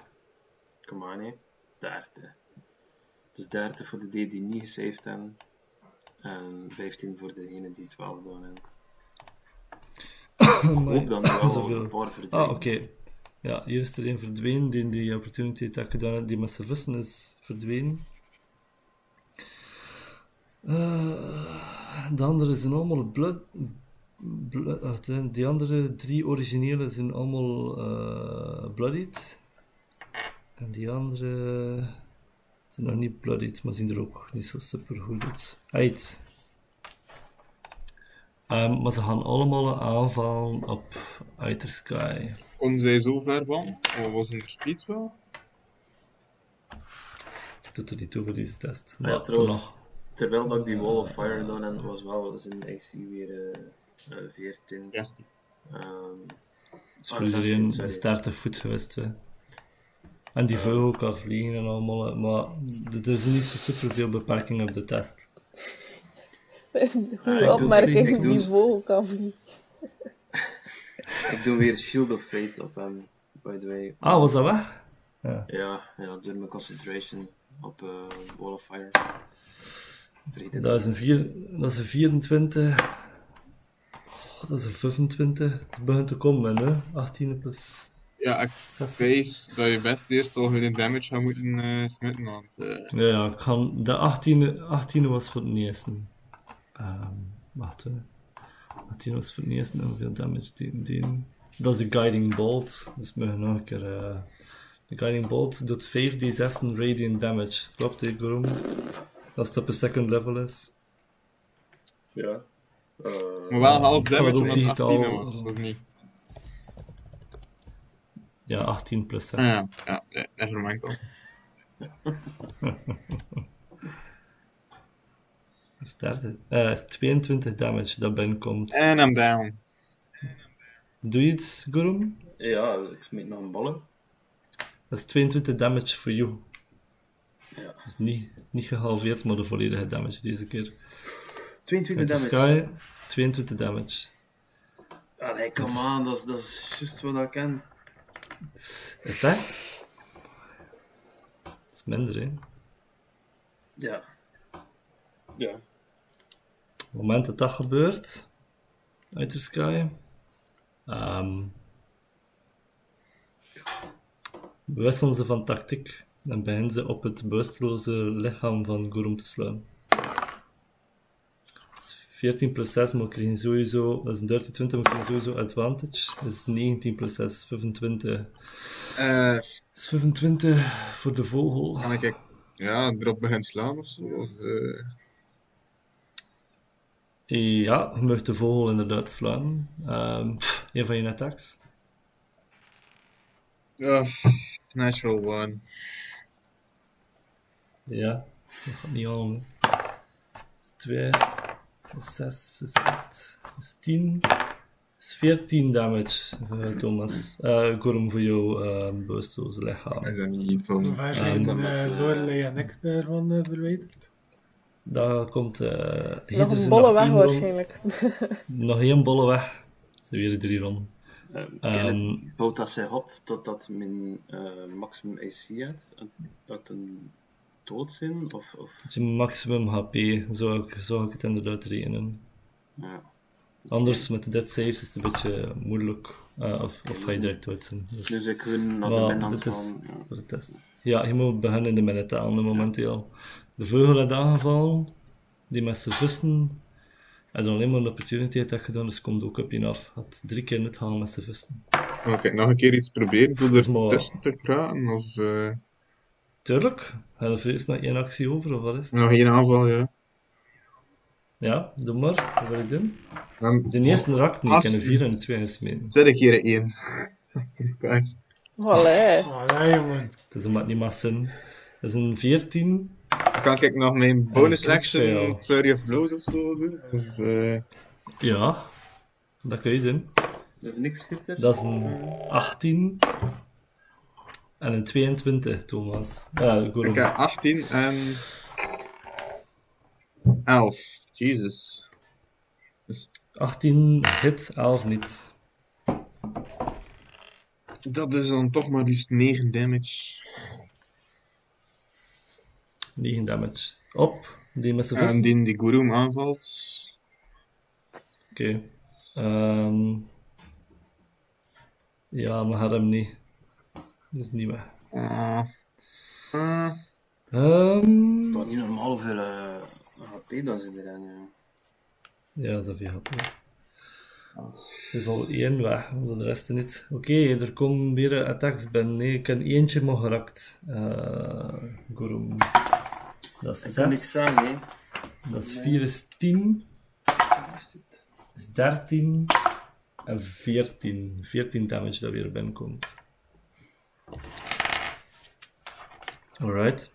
Kom aan, hè. 30. Dus 30 voor de D die niet gesaved hebben. En 15 voor degene die het wel gedaan hebben. Ik hoop dan wel Zoveel. een paar verdwijnen. Ah, oké. Ja, hier is er een verdwenen, die die opportunity attack gedaan heeft, die met zijn vissen is verdwenen. Eh, de andere zijn allemaal blood... hè. die andere drie originele zijn allemaal eh bloodied. En die andere zijn nog niet bloodied, maar zien er ook niet zo super goed uit. Uit. Ehm, maar ze gaan allemaal aanvallen op Outer Sky. Kon zij zo ver van? Of was er speed wel? Doet er niet toe voor deze test. Ja, Maar trouwens. toch nog. Terwijl dat ik die Wall of Fire gedaan heb, was wel zijn AC weer eh, eh, 14. 16. Ehm, is Ah, voor 16, iedereen sorry. de 30 voet geweest. Hè. En die vogel kan vliegen en allemaal, maar er zijn niet zo superveel beperkingen op de test. goede doe- opmerking, ik doe- die vogel kan vliegen. ik doe weer Shield of Fate op hem, by the way. Ah, was dat weg? Ja, ja door mijn concentration op eh, Wall of Fire. Vrede. Dat is een, vier, dat is een 24. Oh, dat is een 25. Het begint te komen, hè? 18 plus Ja, ik 6. vrees dat je best eerst al hun damage gaat moeten eh smitten, want eh, Ja, ja, ik kan, de 18, 18 was voor het eerste. Ehm wacht, hè. 18 was voor het eerste en hoeveel damage die, die. Dat is de Guiding Bolt. Dus we gaan nog een keer. eh, de Guiding Bolt doet 5d6 radiant damage. Klopt, hè, Gorom? Als het op een second level is. Ja. Eh, maar wel half ik damage dat omdat het digitaal- 18 was, of niet? Ja, 18 plus 6. Ah, ja, ja, ja, nevermind dan. Is, 30, eh, is 22 damage dat binnenkomt. En I'm down. Doe je iets, Gorom? ja, ik smeet nog een ballen. Dat is 22 damage voor jou. Ja. Dat is niet, niet gehalveerd, maar de volledige damage deze keer. 22 Met de damage. Sky, 22 damage. Allee, come on, dat is, dat is juist wat ik ken. Is dat? Dat is minder, hè. Ja. Ja. Op het moment dat dat gebeurt, Outer Sky, ehm wisselen ze van tactiek en beginnen ze op het bewusteloze lichaam van Gorum te slaan. Dus 14 plus 6 maar we krijgen sowieso, dat is een 30, 20, maar we krijgen sowieso advantage. Dus 19 plus 6 is 25. Eh, Dat is 25 voor de vogel. kan ik ja, erop beginnen slaan of zo? Of, eh, Ja, je mag de vogel inderdaad slaan. Ehm een van je attacks. ja, natural one. Ja, dat gaat niet aan. hè. 2, is 6, is 8, is 10, is 14 damage, uh, Thomas. Uh, Gorum voor jou, uh, bewusteloze lichaam. Is dat niet Tom? Hoe ver zijn uh, eh, Lorelei en ik daarvan uh, verwijderd? Daar komt uh, Nog een bolle weg waarschijnlijk. Nog één bolle weg. Ze weer drie ronden. Uh, Ehm, bouwt dat zich op totdat mijn uh, maximum AC heeft? en Dat een dood zijn? Of, of... Het is een maximum HP, zou ik, zou ik het inderdaad rekenen. Ja. Anders met de dead saves is het een beetje moeilijk. Uh, of, of ga je direct dood zijn. Dus, Dus ik win naar Maar de dit is- voor de test. Ja, je moet beginnen in de minute aan momenteel. De vogel had aangevallen, die met zijn vusten. En dan alleen maar een opportunity had dat gedaan, dus komt ook op je af. Had drie keer net gaan met zijn vusten. Oké, nog een keer iets proberen voor er Maar- tussen te geraken? Of eh, Tuurlijk, we eerst nog één actie over, of wat is het? nog één aanval, ja. Ja, doe maar. Wat wil je doen? Dan De eerste raakt niet, ik heb een 4 en een 2 gesmeten. tweede keer één. Elkaar. Allee. Allee, jongen. Dus dat maakt niet maar zin. Dat is een 14. Dan kan ik nog mijn bonus action. Flurry of Blows of zo doen? Of, eh, Ja, dat kun je doen. Dus niks schitter. Dat is een 18. En een 22, Thomas. Ja, ik heb 18 en 11. Jesus. Dus 18 hit, 11 niet. dat is dan toch maar liefst 9 damage. 9 damage. Op, die met zijn En die die Gurum aanvalt. Oké. Ehm ja, maar had hem niet. Dus niet weg. Ah. Ah. Ehm Dat niet normaal veel uh, HP dan zit erin. Ja. Ja, zoveel had ik. Het is al één weg, de rest niet. Oké, er komen weer attacks binnen. Nee, ik heb eentje maar gerakt. Uh, Gorum. Dat is Ik kan niks 6. zeggen, hè. Dat is 4 is 10. Waar is dit? is 13 en 14. 14 damage dat weer binnenkomt. Alright.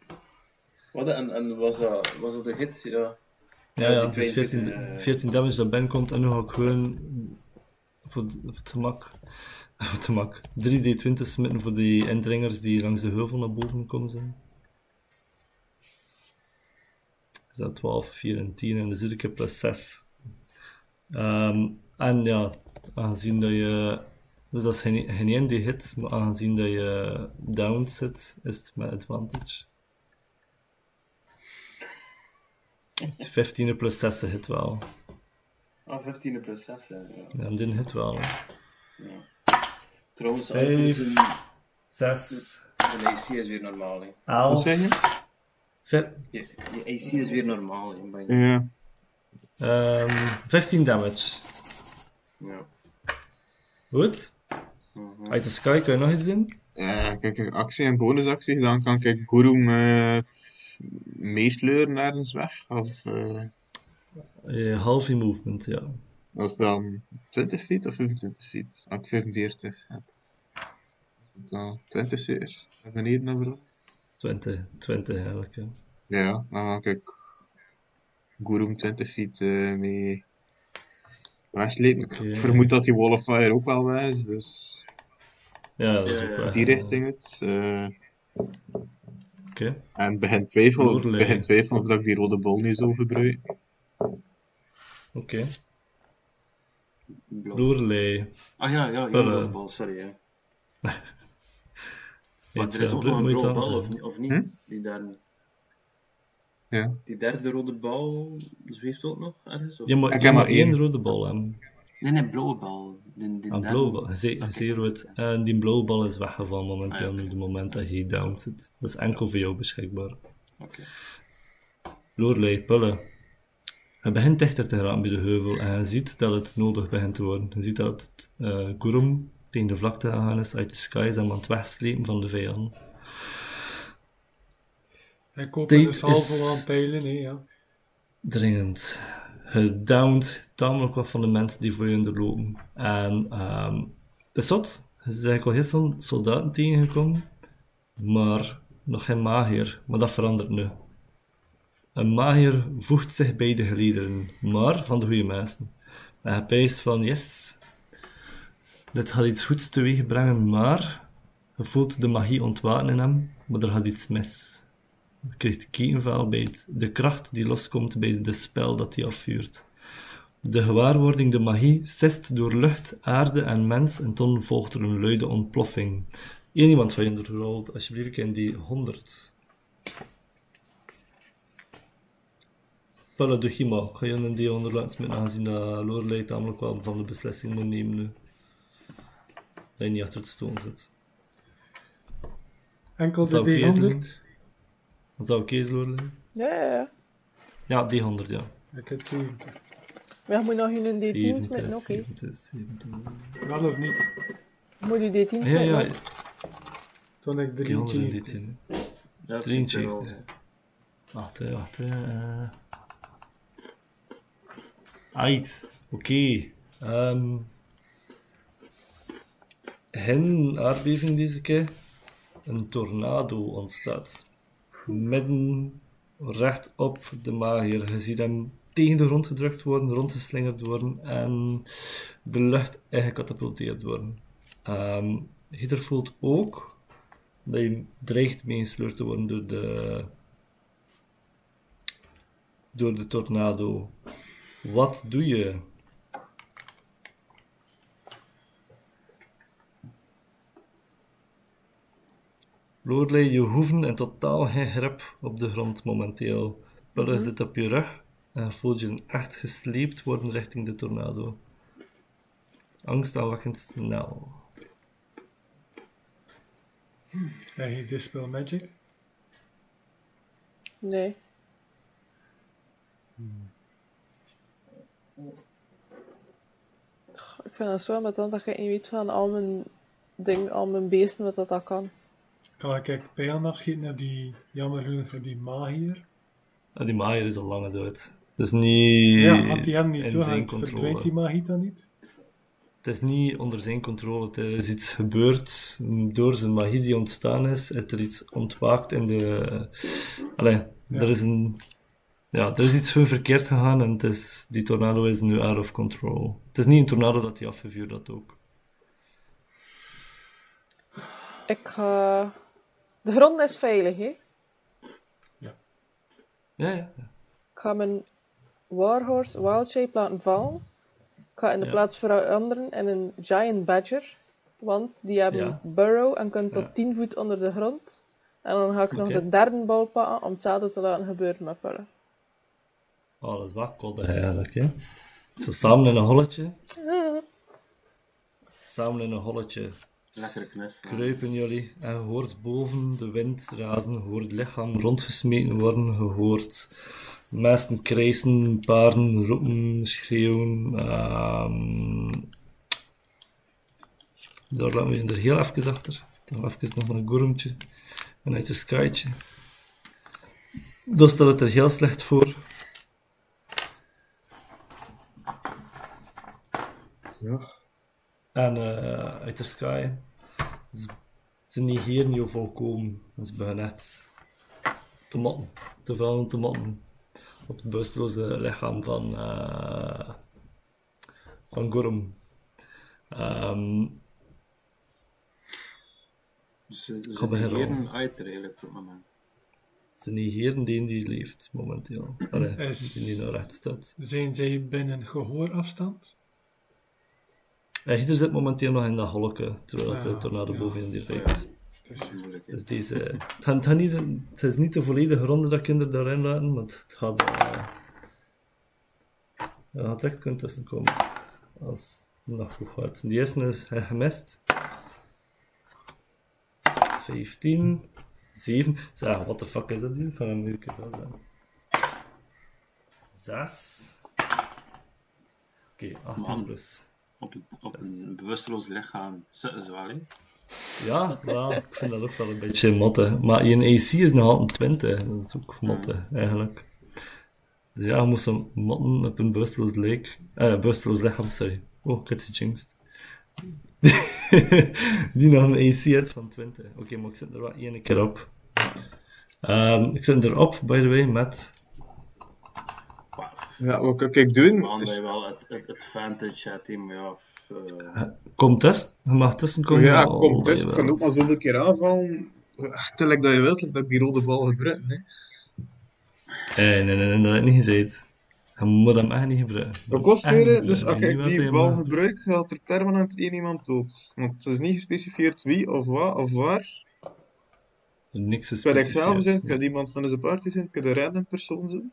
Wat, en, en was, dat, was dat de hit? Ja. Ja, Ja, ja, die het is twee 14, punten, eh. 14 damage dat binnenkomt en nu ga ik gewoon voor, voor het gemak, voor het gemak 3d20 smitten voor die indringers die langs de heuvel naar boven komen zijn. Is dat 12, 4 en 10 en dus iedere keer plus 6. Ehm, en ja, aangezien dat je. Dus dat is geen, geen één die hit, maar aangezien dat je down zit, is het met advantage. Het is 15 plus 6 hit wel. Ah, 15 plus 6. Ja. Ja, die hit wel. Hè. ja. Trouwens, Vijf. Zijn, 6, zijn AC is weer normaal. Hè. Wat 11, zeg je? ve- Je, je AC is weer normaal. Hè, bij- Ja. ehm, 15 damage. Ja. Goed. Uit de sky kan je nog iets doen? Ja, kijk, ik heb actie en bonusactie gedaan. Kan ik Gurum eh meesleuren ergens weg? Of eh, Eh, half in movement, ja. dat is dan 20 feet of 25 feet? Als ik 45 heb. Dan 20 zeer. Naar beneden naar beneden. 20, 20 eigenlijk. Ja. Ja, dan ga ik Gurum 20 feet eh, mee wegslepen. Ik vermoed dat die Wall of Fire ook wel weg is, dus ja, dat is ook wel. die richting uit. eh, Oké. en begin twijfel, begin twijfel of dat ik die rode bol niet zou gebruiken. Oké. Loerlei. Ah ja, ja, ja, rode bal, sorry. Maar er is ook nog een het bal, of, niet- of niet? Hm? Die derde. Ja. Die derde rode bal zweeft ook nog ergens? Of? Je moet, Ik heb maar één rode bal hebben. Nee, nee, blauwe bal. Die, die Een derde. blauwe bal. Ze- Zeer rood. En die blauwe bal is weggevallen momenteel, Ah, ja, oké. nu de moment dat je down zit. Dat is enkel voor jou beschikbaar. Oké. Loerlei, pullen. Het begint dichter te geraken bij de heuvel en je ziet dat het nodig begint te worden. Je ziet dat het uh, Gurum tegen de vlakte gegaan is uit de sky, is hem aan het wegslepen van de vijand. Ik koop Tijd een salvo aan pijlen, nee, ja. Dringend. Gedowned tamelijk wat van de mensen die voor je onderlopen. En ehm het is zot. Zijn eigenlijk al heel snel soldaten tegengekomen, maar nog geen magier. Maar dat verandert nu. Een magier voegt zich bij de geliederen, maar van de goede mensen. En je pijst van, yes, dit gaat iets goeds teweeg brengen, maar je voelt de magie ontwaken in hem, maar er gaat iets mis krijgt key-invalbeet, de kracht die loskomt bij de spel dat hij afvuurt. De gewaarwording, de magie, sist door lucht, aarde en mens en toen volgt er een luide ontploffing. Eén iemand van je rolt alsjeblieft in die 100. Pelle de Chima, ik ga je in die 100 laten smitten aangezien dat Lorelei tamelijk wel van de beslissing moet nemen nu. Dat je niet achter het stoom. zit. Enkel de D100? Dat zou oké, okay, Ja, ja, ja. Ja, die 100, ja. Ik heb 70. Maar je moet nog in een D10 smeten, oké. Wel of niet? Moet je D10 smeten? Ja, ja. Toen ik 3 D10. Ja, 3 Wacht, wacht. Uh... Ait. Oké. Ehm. Okay. Aardbeving deze keer. Een tornado ontstaat. Midden recht op de magier. Je ziet hem tegen de grond gedrukt worden, rondgeslingerd worden en de lucht ingecatapulteerd worden. Hitler voelt ook dat je dreigt meegesleurd te worden door de door de tornado. Wat doe je? Lorelei, je hoeven in totaal geen grip op de grond momenteel. Pulle zit op je rug en je voelt je echt gesleept worden richting de tornado. Angstaanwekkend snel. Krijg je Dispel Magic? Nee. Ik vind het zo ambetant dat je niet weet van al mijn dingen, al mijn beesten, wat dat, dat kan. Kan ik kijk pijlen afschieten op die, jammer genoeg voor die magier? En die maaier is al lang dood. Het is niet Ja, had die hem niet in toe, zijn verdwijnt controle. die magie dan niet? Het is niet onder zijn controle. Er is iets gebeurd door zijn magie die ontstaan is. Is er iets ontwaakt in de. Allee, Ja. er is een. Ja, er is iets verkeerd gegaan en het is, die tornado is nu out of control. Het is niet een tornado dat hij afgevuurd had ook. Ik ga... De grond is veilig, hè? Ja, ja. ja. Ik ga mijn Warhorse Wild Shape laten vallen. Ik ga in de Ja. plaats veranderen in een Giant Badger. Want die hebben Ja. burrow en kunnen tot Ja. 10 voet onder de grond. En dan ga ik nog de derde bal pakken om hetzelfde te laten gebeuren met Purre. Oh, dat is wel koddig eigenlijk, hè. Zo samen in een holletje. Samen in een holletje Lekkere knis. ja. kruipen jullie en je hoort boven de wind razen, je hoort lichaam rondgesmeten worden, je hoort meesten krijsen, paarden roepen, schreeuwen. ehm daar laten we er heel even achter. Dan even nog een gourmtje en uit een skytje. Dan stelt het er heel slecht voor. Ja. En eh uit de sky, ze, ze negeren je volkomen. En ze beginnen echt te veel te op het bewusteloze lichaam van, eh van Gorm. Ehm, Dus ze, ze negeren uit er eigenlijk op het moment. ze negeren die die leeft momenteel. Allee, Is- die die nou recht staat. Zijn zij binnen gehoorafstand? En Hitler zit momenteel nog in dat holleke, terwijl het Ja, de tornado ja. bovenin die rijdt. Dus deze, het, gaat, het, gaat niet, het is niet de volledige ronde dat kinderen daarin laten, want het gaat, uh, het gaat recht kunnen tussenkomen. Als het nog goed gaat. Die eerste is hij gemist. 15, 7. Zeg, what the fuck is dat hier? Van een uur wel zijn. 6. Oké, 18 Man. plus. Op, het, op een bewusteloos lichaam zitten ze wel, hè? Ja, wel, ik vind dat ook wel een beetje motte. Maar je AC is nog altijd 20, dat is ook motte, eigenlijk. Dus ja, je moest hem motten op een bewusteloos leek. Eh, bewusteloos lichaam, sorry. Oh, ik heb gejinxed. Die nog een AC heeft van 20. Oké, maar ik zet er wel één keer op. Ehm, ik zet erop, by the way, met Ja, wat kan ik doen? Maar dat Is- wel het, het advantage maar ja. eh, Kom tussen, je mag tussenkomen. ja, Oh, kom, dat je ik kan ook maar zo'n keer aanvallen. Tel dat je wilt, dat ik die rode bal gebruik. Hè. Nee, nee, nee, nee, dat heb ik niet gezegd. Je moet hem echt niet gebruiken. Wat kost weer? Dus als ik die bal mag. gebruik, gaat er permanent één iemand dood. Want het is niet gespecificeerd wie of wat of waar. Niks is Het kan ik zelf zijn, het kan iemand van deze party zijn, het kan een random persoon zijn.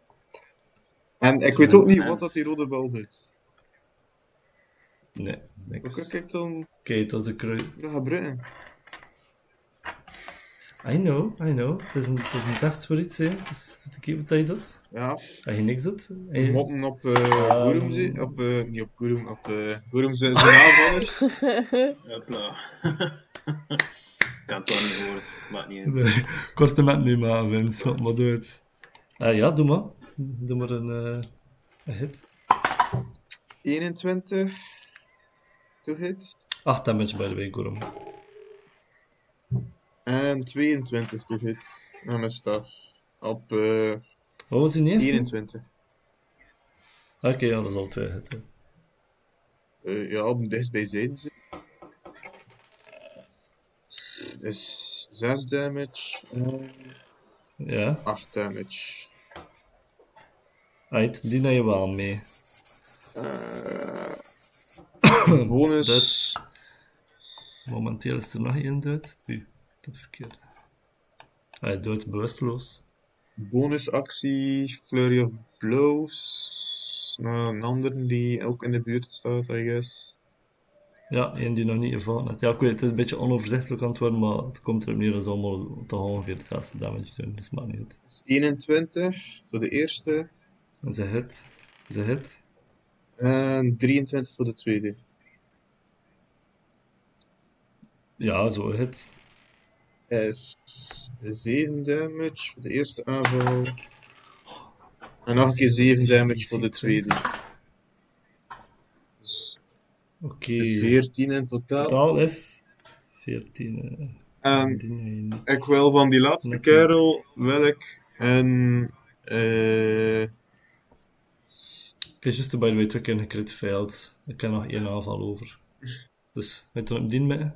En ik weet ook niet wat dat die rode bal doet. Nee, niks. Oké, ik dan het was de krui. dat gebruiken? I know, I know. Het is een, het is een test voor iets, hè. Dus ik wat je doet. Ja, Als je niks doet. je- motten op uh, Ehm. Gurum, op, eh, niet op Gurum, op uh, Gurum zijn aanvallers. Hopla. ik had het al niet gehoord, maakt niet uit. Korte met nu maar, Wim. Snap maar doe het. Eh, ja, doe maar. Doe maar een, eh, een hit. 21 to hit. 8 damage by the way, Gorum. En 22 to hit. Aan mijn staf. Op eh Wat was die eerste? 21. Oké, ja, dat is al twee hitten. Eh, ja, op dichtstbijzijde. Is 6 damage en Ja, 8 damage. Uit, die neem je wel mee. Eh, bonus. Dus, momenteel is er nog één dood. Oei, dat verkeerd. Hij dood bewusteloos. Bonusactie, Flurry of Blows. Nou, een ander die ook in de buurt staat, I guess. Ja, één die nog niet ervaren heeft. Ja, ik weet, het is een beetje onoverzichtelijk aan het worden, maar het komt erop neer dat allemaal toch ongeveer hetzelfde damage doen, dus maakt niet uit. Dus 21 voor de eerste. Ze hit. Ze hit. En 23 voor de tweede. Ja, zo hit. Is 7 damage voor de eerste aanval. En nog een keer 7 damage voor de tweede. Dus Oké. 14 in totaal. Totaal is 14. En Die neem je niet. ik wil van die laatste kerel wil ik een. eh Ik heb juist by the way twee keer een crit failed. Ik heb nog één aanval over. Dus, weet je wat ik dien mee? Er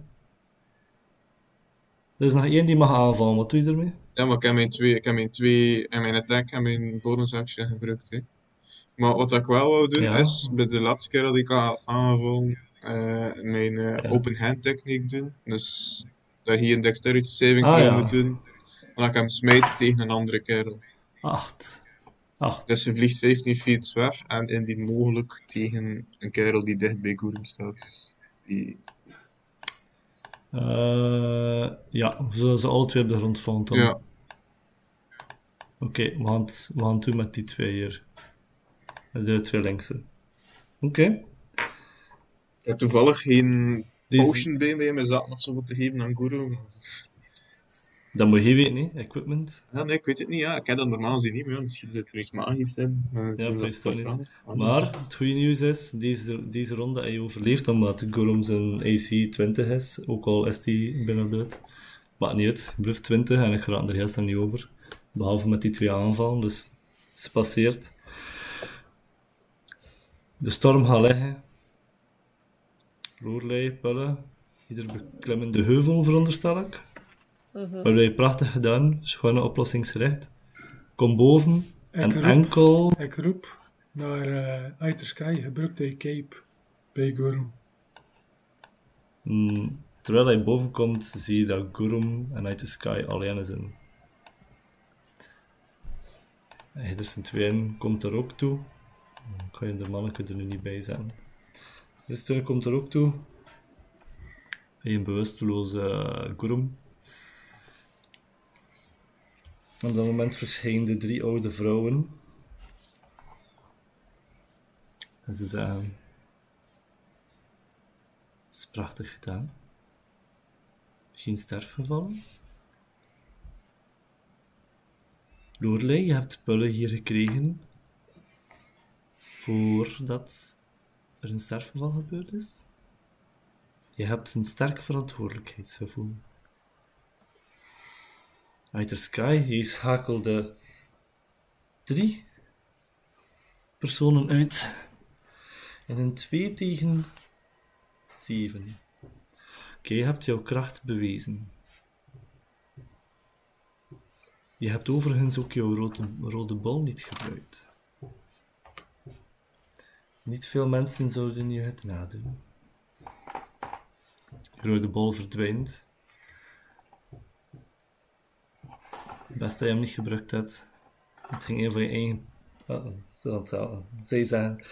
is nog één die mag aanvallen, wat doe je ermee? ja, maar ik heb mijn twee, ik heb mijn twee en mijn attack en mijn bonus action gebruikt. Hè. Maar wat ik wel wou doen Ja. is, bij de laatste keer dat ik aan aanval, eh, mijn eh, Ja. open hand techniek doen. Dus dat je een dexterity saving Ah, ja. moet doen. Dan ik hem smijt tegen een andere kerel. 8. 8. Dus ze vliegt 15 feet weg en indien mogelijk tegen een kerel die dicht bij Gurum staat. Die... Eh, ja, we zullen ze alle twee op de grond vallen dan. Ja, Oké, we, gaan het, we gaan het doen met die twee hier. De twee linkse. Oké. ik heb toevallig geen is- potion bij mij, maar zat nog zoveel te geven aan Gurum. Dat moet je weten, hè? Equipment. Ja, nee, ik weet het niet. Ja. Ik heb dat normaal gezien niet, maar misschien zit er iets magisch in. Ja, dat meestal niet. Ah, Maar het goede nieuws is, deze, deze ronde heb je overleefd omdat Gollum zijn AC 20 is, ook al is die bijna dood. Maakt niet uit, ik blijf 20 en ik raak er heel niet over. Behalve met die twee aanvallen, dus het is passeerd. De storm gaat liggen. Roerlei, pullen, ieder beklimmen de heuvel, veronderstel ik. Wat heb je prachtig gedaan, schone oplossingsgericht. Kom boven en roep. enkel Ik roep naar uh, Uit the Sky, gebruik die cape bij Gorum. Mm, terwijl hij boven komt, zie je dat Gurum en the Sky alleen zijn. En Henderson 2 komt er ook toe. Dan kan je de manneke er nu niet bij zetten. Dus toen komt er ook toe. Bij een bewusteloze uh, Gurum. Op dat moment verschijnen de drie oude vrouwen. En ze zeggen... Is prachtig gedaan. Geen sterfgevallen. Lorelei, je hebt pullen hier gekregen. Voordat er een sterfgeval gebeurd is. Je hebt een sterk verantwoordelijkheidsgevoel. De sky, je schakelde drie personen uit. In een 2 tegen 7. Oké, je hebt jouw kracht bewezen. Je hebt overigens ook jouw rode, rode bal niet gebruikt. Niet veel mensen zouden je het nadoen. De rode bal verdwijnt. Best dat je hem niet gebruikt hebt. Het ging even je eigen. Uh, zij zeggen.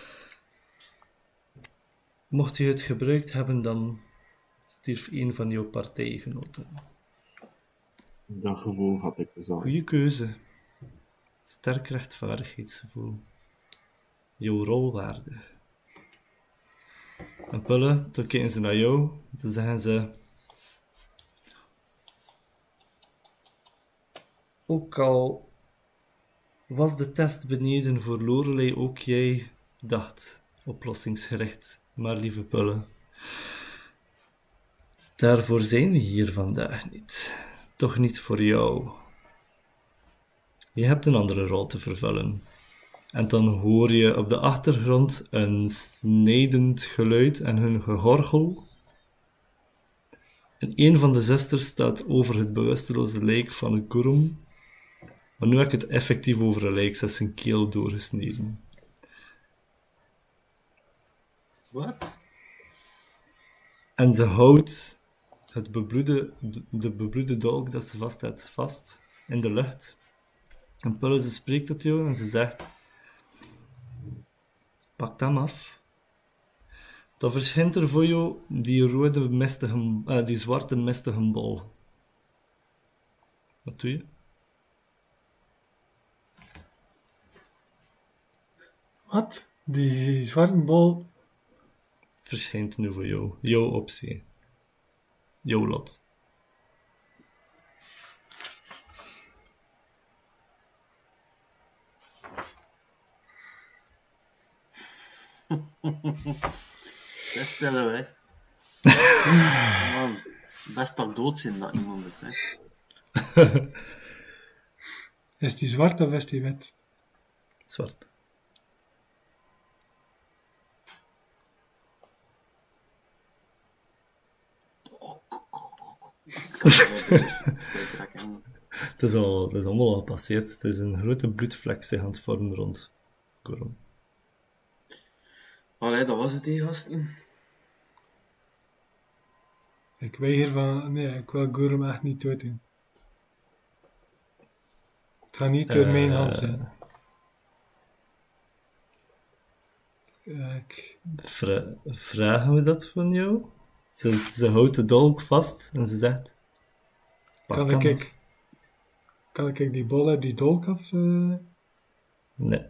Mocht je het gebruikt hebben, dan stierf een van jouw partijgenoten. Dat gevoel had ik dus al. Goeie keuze. Sterk rechtvaardigheidsgevoel. Jouw rolwaarde. En Pulle, toen kijken ze naar jou, toen zeggen ze... Ook al was de test beneden voor Lorelei ook jij dacht oplossingsgericht, maar lieve Pulle. Daarvoor zijn we hier vandaag niet. Toch niet voor jou. Je hebt een andere rol te vervullen. En dan hoor je op de achtergrond een snijdend geluid en hun gegorgel. En een van de zusters staat over het bewusteloze lijk van een kurum. Maar nu heb ik het effectief over ze is zijn keel doorgesneden. Wat? En ze houdt het bebloede, de bebloede dolk dat ze vast heeft vast in de lucht. En Pulle, spreekt tot jou en ze zegt... Pak hem af. Dan verschijnt er voor jou die rode mistige, uh, die zwarte mistige bol. Wat doe je? Wat? Die zwarte bol verschijnt nu voor jou. Jouw optie. Jouw lot. Best stellen hè. Man, best toch dood zijn dat iemand is, hè. is die zwart of is die wit? Zwart. het, is al, het is allemaal al gepasseerd. Het is een grote bloedvlek zich aan het vormen rond Goron. Allee, dat was het, hè, gasten. Ik weiger van... Nee, ik wil Gorum echt niet dood doen. Het gaat niet door uh, mijn hand zijn. Ik... Vra vragen we dat van jou? Ze, ze houdt de dolk vast en ze zegt... Kan ik, ik, kan ik die bol uit die dolk af? Uh... Nee.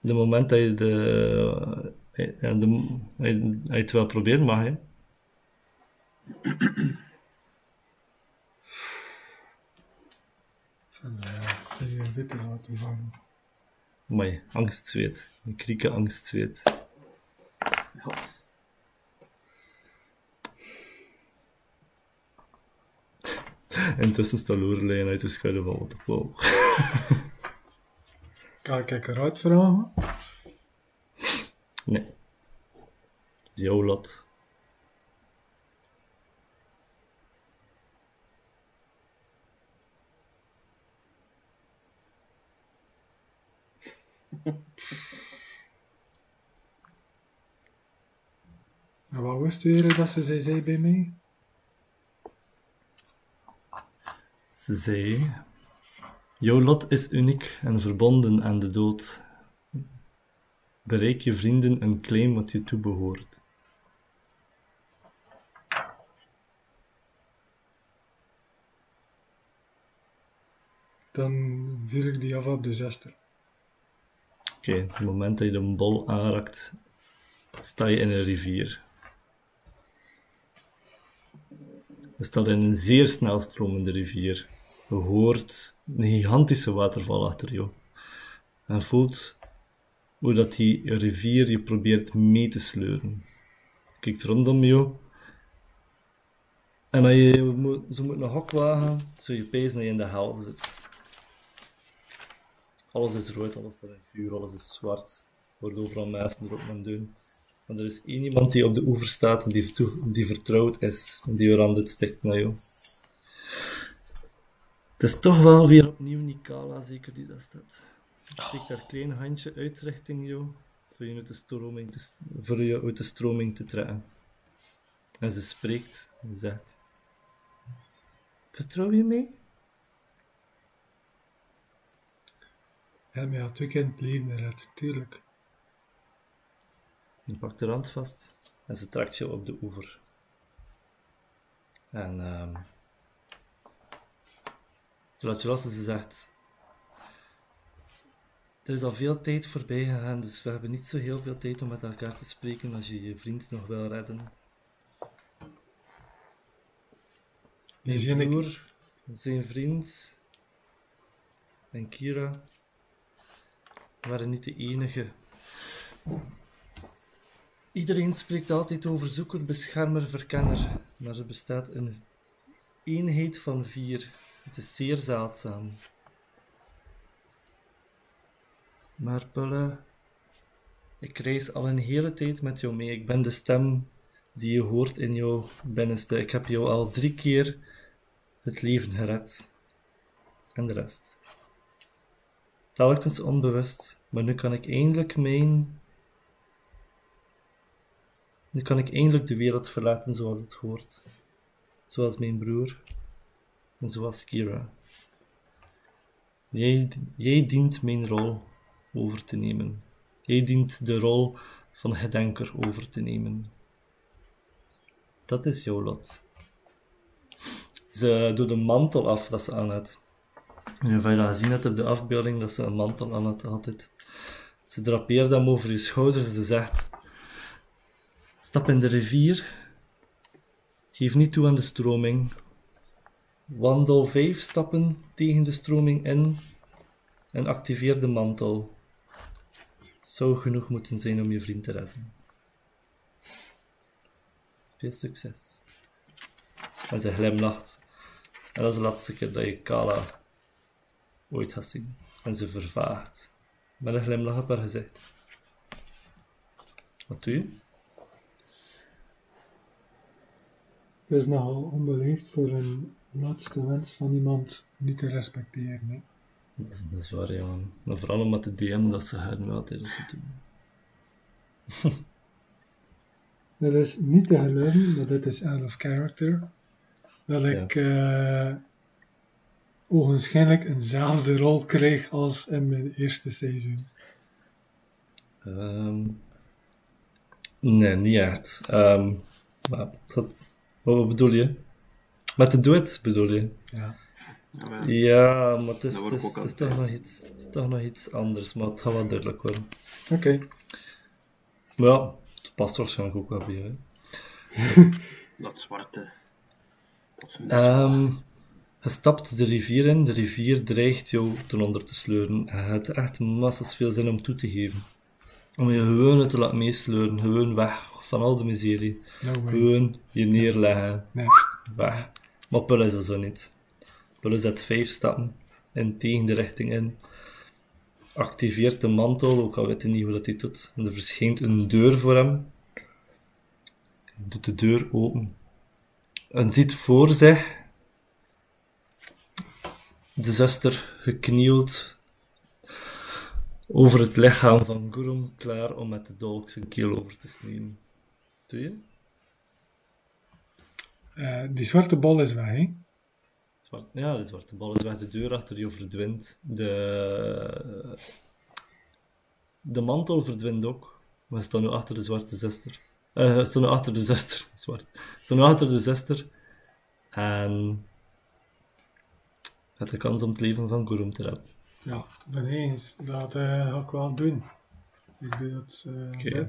De moment dat je de... Uh, de, je, je het wel proberen mag je. Van, uh, je witte laten vangen. Mooi, angstzweet. Een krieke angstzweet. God. Intussen staat Lorelei uit de schudden van wat wow. Kan ik eruit vragen? Nee. Het is jouw lot. En wat wist u dat ze zei bij mij? Ze zei: Jouw lot is uniek en verbonden aan de dood. Bereik je vrienden en claim wat je toebehoort. Dan vuur ik die af op de zesde. Oké, okay, op het moment dat je de bol aanraakt, sta je in een rivier. Je staat in een zeer snel stromende rivier. Je hoort een gigantische waterval achter je. En voelt hoe dat die rivier je probeert mee te sleuren. Kijkt rondom je. En als je moet, zo moet een hok wagen, zo je pees dat je in de helft zit. Alles is rood, alles staat in vuur, alles is zwart. Wordt overal mensen erop aan doen. Maar er is één iemand die op de oever staat en die, vertrouwd is. En die weer aan dit stikt naar jou. Het is toch wel weer opnieuw Nikala, zeker die dat staat. Die steekt haar klein handje uit richting jou. Voor je uit de stroming te, voor je uit de stroming te trekken. En ze spreekt en zegt: Vertrouw je mij? Ja, maar ja, twee het leven gered, tuurlijk. Je pakt de hand vast en ze trekt je op de oever. En ehm ze laat je los en ze zegt: Er is al veel tijd voorbij gegaan, dus we hebben niet zo heel veel tijd om met elkaar te spreken als je je vriend nog wil redden. Mijn Zie ik- broer, zijn vriend en Kira waren niet de enige. Iedereen spreekt altijd over zoeker, beschermer, verkenner, maar er bestaat een eenheid van vier. Het is zeer zeldzaam. Maar Pulle, ik reis al een hele tijd met jou mee. Ik ben de stem die je hoort in jouw binnenste. Ik heb jou al drie keer het leven gered. En de rest. Telkens onbewust, maar nu kan ik eindelijk mijn nu kan ik eindelijk de wereld verlaten zoals het hoort. Zoals mijn broer. Zoals Kira. Jij, dient mijn rol over te nemen. Jij dient de rol van gedenker over te nemen. Dat is jouw lot. Ze doet een mantel af dat ze aan had. En je dat gezien hebt op de afbeelding, dat ze een mantel aan had altijd. Ze drapeert hem over je schouders en ze zegt... Stap in de rivier. Geef niet toe aan de stroming. Wandel vijf stappen tegen de stroming in en activeer de mantel. Zou genoeg moeten zijn om je vriend te redden. Veel succes. En ze glimlacht. En dat is de laatste keer dat je Kala ooit gaat zien. En ze vervaagt. Met een glimlach op haar gezicht. Wat doe je? Het is nogal onbeleefd voor een laatste wens van iemand niet te respecteren. Hè. Dat is, dat is waar, ja. Maar vooral omdat de DM dat ze gaan altijd dat ze doen. Dat is niet te geloven, maar dit is out of character. Dat ik eh ogenschijnlijk eenzelfde rol kreeg als in mijn eerste seizoen. Ehm, nee, niet echt. Ehm, maar dat, wat bedoel je? Met de dood bedoel je? Ja. Ja, maar Ja, maar het is, het is, het toch nog iets, het is toch nog iets anders, maar het gaat wel duidelijk worden. Oké. Maar ja, het past waarschijnlijk ook wel bij hè. dat zwarte. Dat. Ehm, je stapt de rivier in, de rivier dreigt jou ten onder te sleuren. Je hebt echt massas veel zin om toe te geven. Om je gewoon te laten meesleuren, gewoon weg van al de miserie. No. Gewoon je neerleggen, Nee. weg. Maar Pull is er zo niet. Pull zet vijf stappen in tegen de richting in. Activeert de mantel, ook al weet hij niet hoe dat hij doet. En er verschijnt een deur voor hem. Hij doet de deur open. En ziet voor zich de zuster geknield over het lichaam van Gurum, klaar om met de dolk zijn keel over te snijden. Doe je? Eh, die zwarte bal is weg, hè? Zwart, ja, de zwarte bal is weg, de deur achter je verdwijnt. De, de mantel verdwijnt ook. We staan nu achter de zwarte zuster. We staan nu achter de zuster. Zwart. Staan nu achter de zuster. En... Het de kans om het leven van Gurum te redden. Ja, ben eens. Dat ga ik wel doen. Ik doe dat eh.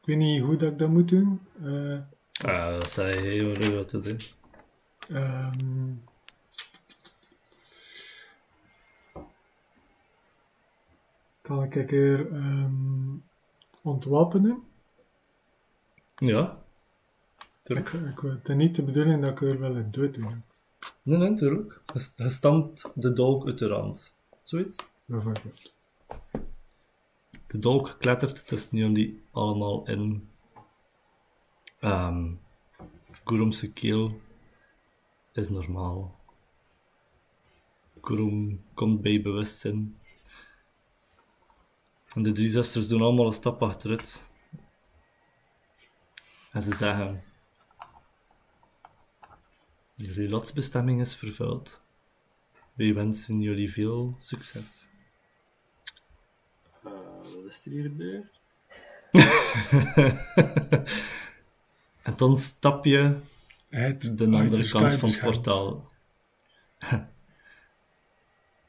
Ik weet niet hoe dat ik dat moet doen. Ah, dat zei heel leuk wat te doen. ehm, kan ik een keer ehm, ontwapenen? Ja. Ik, ik, het is niet de bedoeling dat ik er wel een dood doe, Nee, nee, tuurlijk. Je- Je stampt de dolk uit de rand. Zoiets. bijvoorbeeld. de dolk klettert tussen jullie allemaal in. Um, keel is normaal. Gurum komt bij bewustzijn. En de drie zusters doen allemaal een stap achteruit. En ze zeggen: Jullie lotsbestemming is vervuld. Wij wensen jullie veel succes. Uh, wat is er hier gebeurd? en dan stap je Uit, de andere kant van het portaal.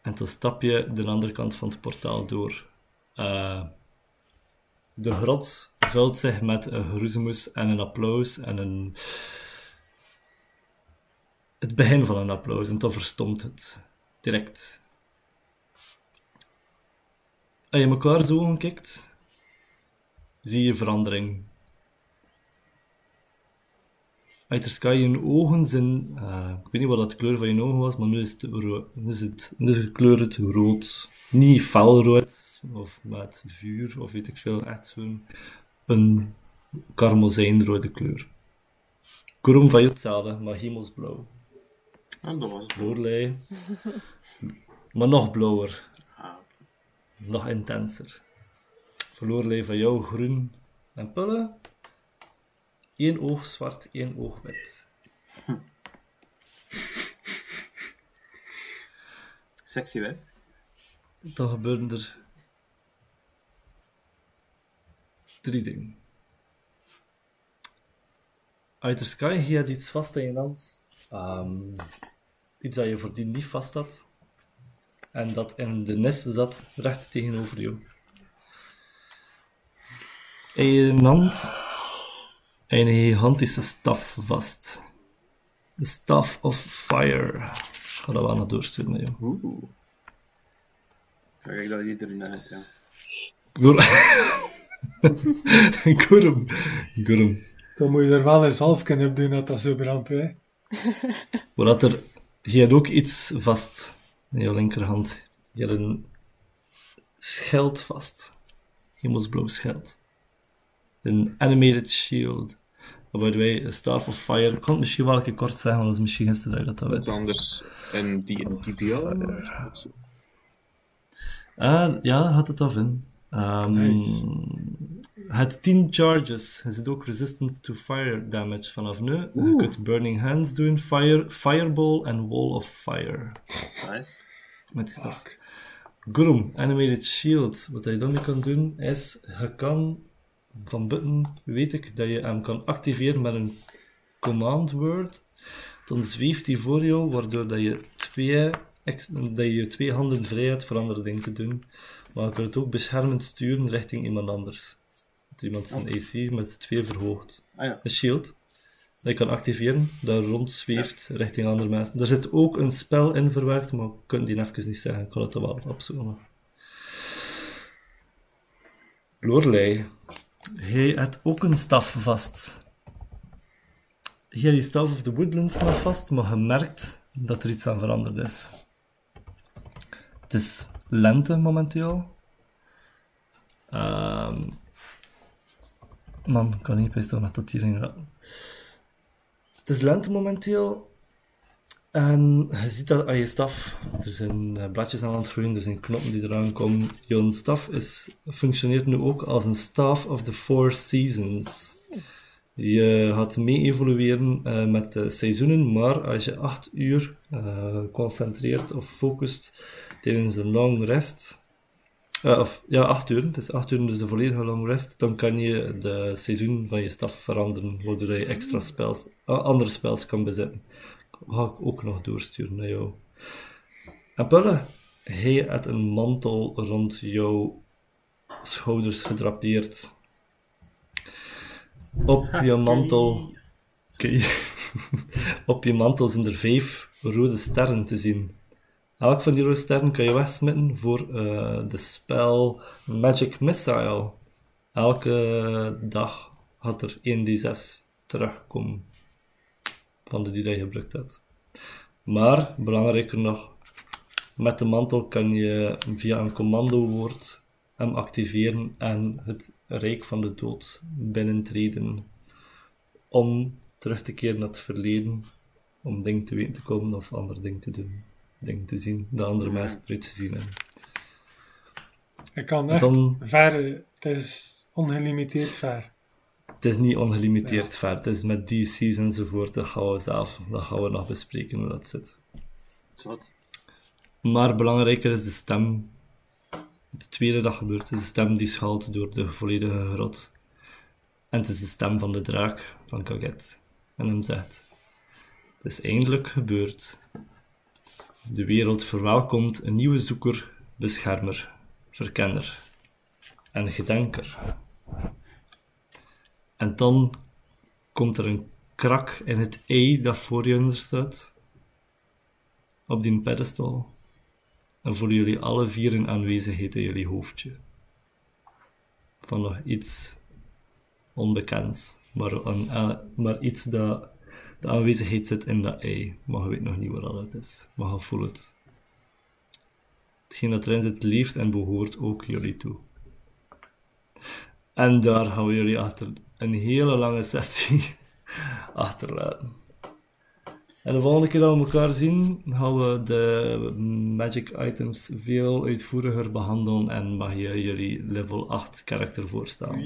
en dan stap je de andere kant van het portaal door. Uh, de grot vult zich met een geroezemoes en een applaus en een... Het begin van een applaus en dan verstomt het. Direct. Als je elkaar zo aankijkt, zie je verandering. Uit Sky, je ogen zijn, uh, ik weet niet wat dat de kleur van je ogen was, maar nu is het, nu is het, nu is de kleur het rood. Niet felrood of met vuur of weet ik veel, echt zo'n een karmozijnrode kleur. Kurum van je hetzelfde, maar hemelsblauw. En dat was het. Maar nog blauwer. Ah, Nog intenser. Verloorlei van jou groen en pullen. Eén oog zwart, één oog wit. Sexy, hè? Dan gebeuren er drie dingen. Uit de sky, je had iets vast in je hand. Ehm, iets dat je voordien niet vast had. En dat in de nest zat, recht tegenover jou. In je hand een gigantische staf vast. De Staff of Fire. Ik ga dat wel nog doorsturen naar jou. Oeh. Kijk dat je erin uit, ja. Gurum. Gurum. Dan moet je er wel een zalfken op doen dat dat zo brandt, hè. Maar dat er... Je hebt ook iets vast in je linkerhand. Je hebt een schild vast. Hemelsblauw schild. Een animated shield. Waarbij wij een Staff of Fire... Ik kan het misschien wel een keer kort zeggen, want dat is misschien gisteren dat dat Wat weet. anders een DPL. Ah, ja, had het af in. Nice. Het 10 charges. Je zit ook resistant to fire damage vanaf nu. Je kunt Burning Hands doen, fire, Fireball en Wall of Fire. Nice. Met die staf. Gurum, Animated Shield. Wat je dan kan doen, is je kan van buiten weet ik dat je hem kan activeren met een command word. Dan zweeft hij voor jou, waardoor dat je twee, dat je twee handen vrij hebt voor andere dingen te doen. Maar je kunt het ook beschermend sturen richting iemand anders. Dat iemand zijn AC met twee verhoogt. Ah ja. Een shield dat je kan activeren, dat rondzweeft richting andere mensen. Er zit ook een spel in verwerkt, maar ik kan die even niet zeggen. Ik kan het er wel opzoeken. Lorelei, hij hebt ook een staf vast. Jij hebt die Staff of the Woodlands nog vast, maar je merkt dat er iets aan veranderd is. Het is lente momenteel. Ehm man, ik kan niet best nog tot hierin raken. Het is lente momenteel. En je ziet dat aan je staf. Er zijn eh, bladjes aan het groeien, er zijn knoppen die eraan komen. Je staf is, functioneert nu ook als een staff of the four seasons. Je gaat mee evolueren eh, met de seizoenen, maar als je 8 uur eh, concentreert of focust tijdens een long rest, of ja, 8 uur, het is 8 uur, dus de volledige long rest, dan kan je de seizoen van je staf veranderen, waardoor je extra andere spels kan bezitten. Ga ik ook nog doorsturen naar jou. En Pulle, hij een mantel rond jouw schouders gedrapeerd. Op je mantel. Op je mantel zijn er vijf rode sterren te zien. Elk van die rode sterren kan je wegsmitten voor eh, de spel Magic Missile. Elke dag gaat er 1d6 terugkomen van de die dat je gebruikt hebt. Maar, belangrijker nog, met de mantel kan je via een commandowoord hem activeren en het Rijk van de Dood binnentreden om terug te keren naar het verleden, om dingen te weten te komen of andere dingen te doen. Dingen te zien, de andere mensen eruit gezien hebben. Ik kan echt Dan- ver, het is ongelimiteerd ver. Het is niet ongelimiteerd ver, het is met DC's enzovoort, dat gaan we zelf, dat gaan we nog bespreken hoe dat zit. Zot. Maar belangrijker is de stem. Het tweede dat gebeurt is de stem die schuilt door de volledige grot. En het is de stem van de draak van Kaget. En hem zegt: Het is eindelijk gebeurd. De wereld verwelkomt een nieuwe zoeker, beschermer, verkenner en gedenker. En dan komt er een krak in het ei dat voor je onder staat op die pedestal. En voelen jullie alle vier een aanwezigheid in jullie hoofdje. Van nog iets onbekends, maar, een, eh, maar iets dat de aanwezigheid zit in dat ei, maar je weet nog niet wat dat is. Maar je voelt het. Hetgeen dat erin zit leeft en behoort ook jullie toe. En daar gaan we jullie achter een hele lange sessie achterlaten. En de volgende keer dat we elkaar zien, gaan we de magic items veel uitvoeriger behandelen en mag je jullie level 8 karakter voorstellen.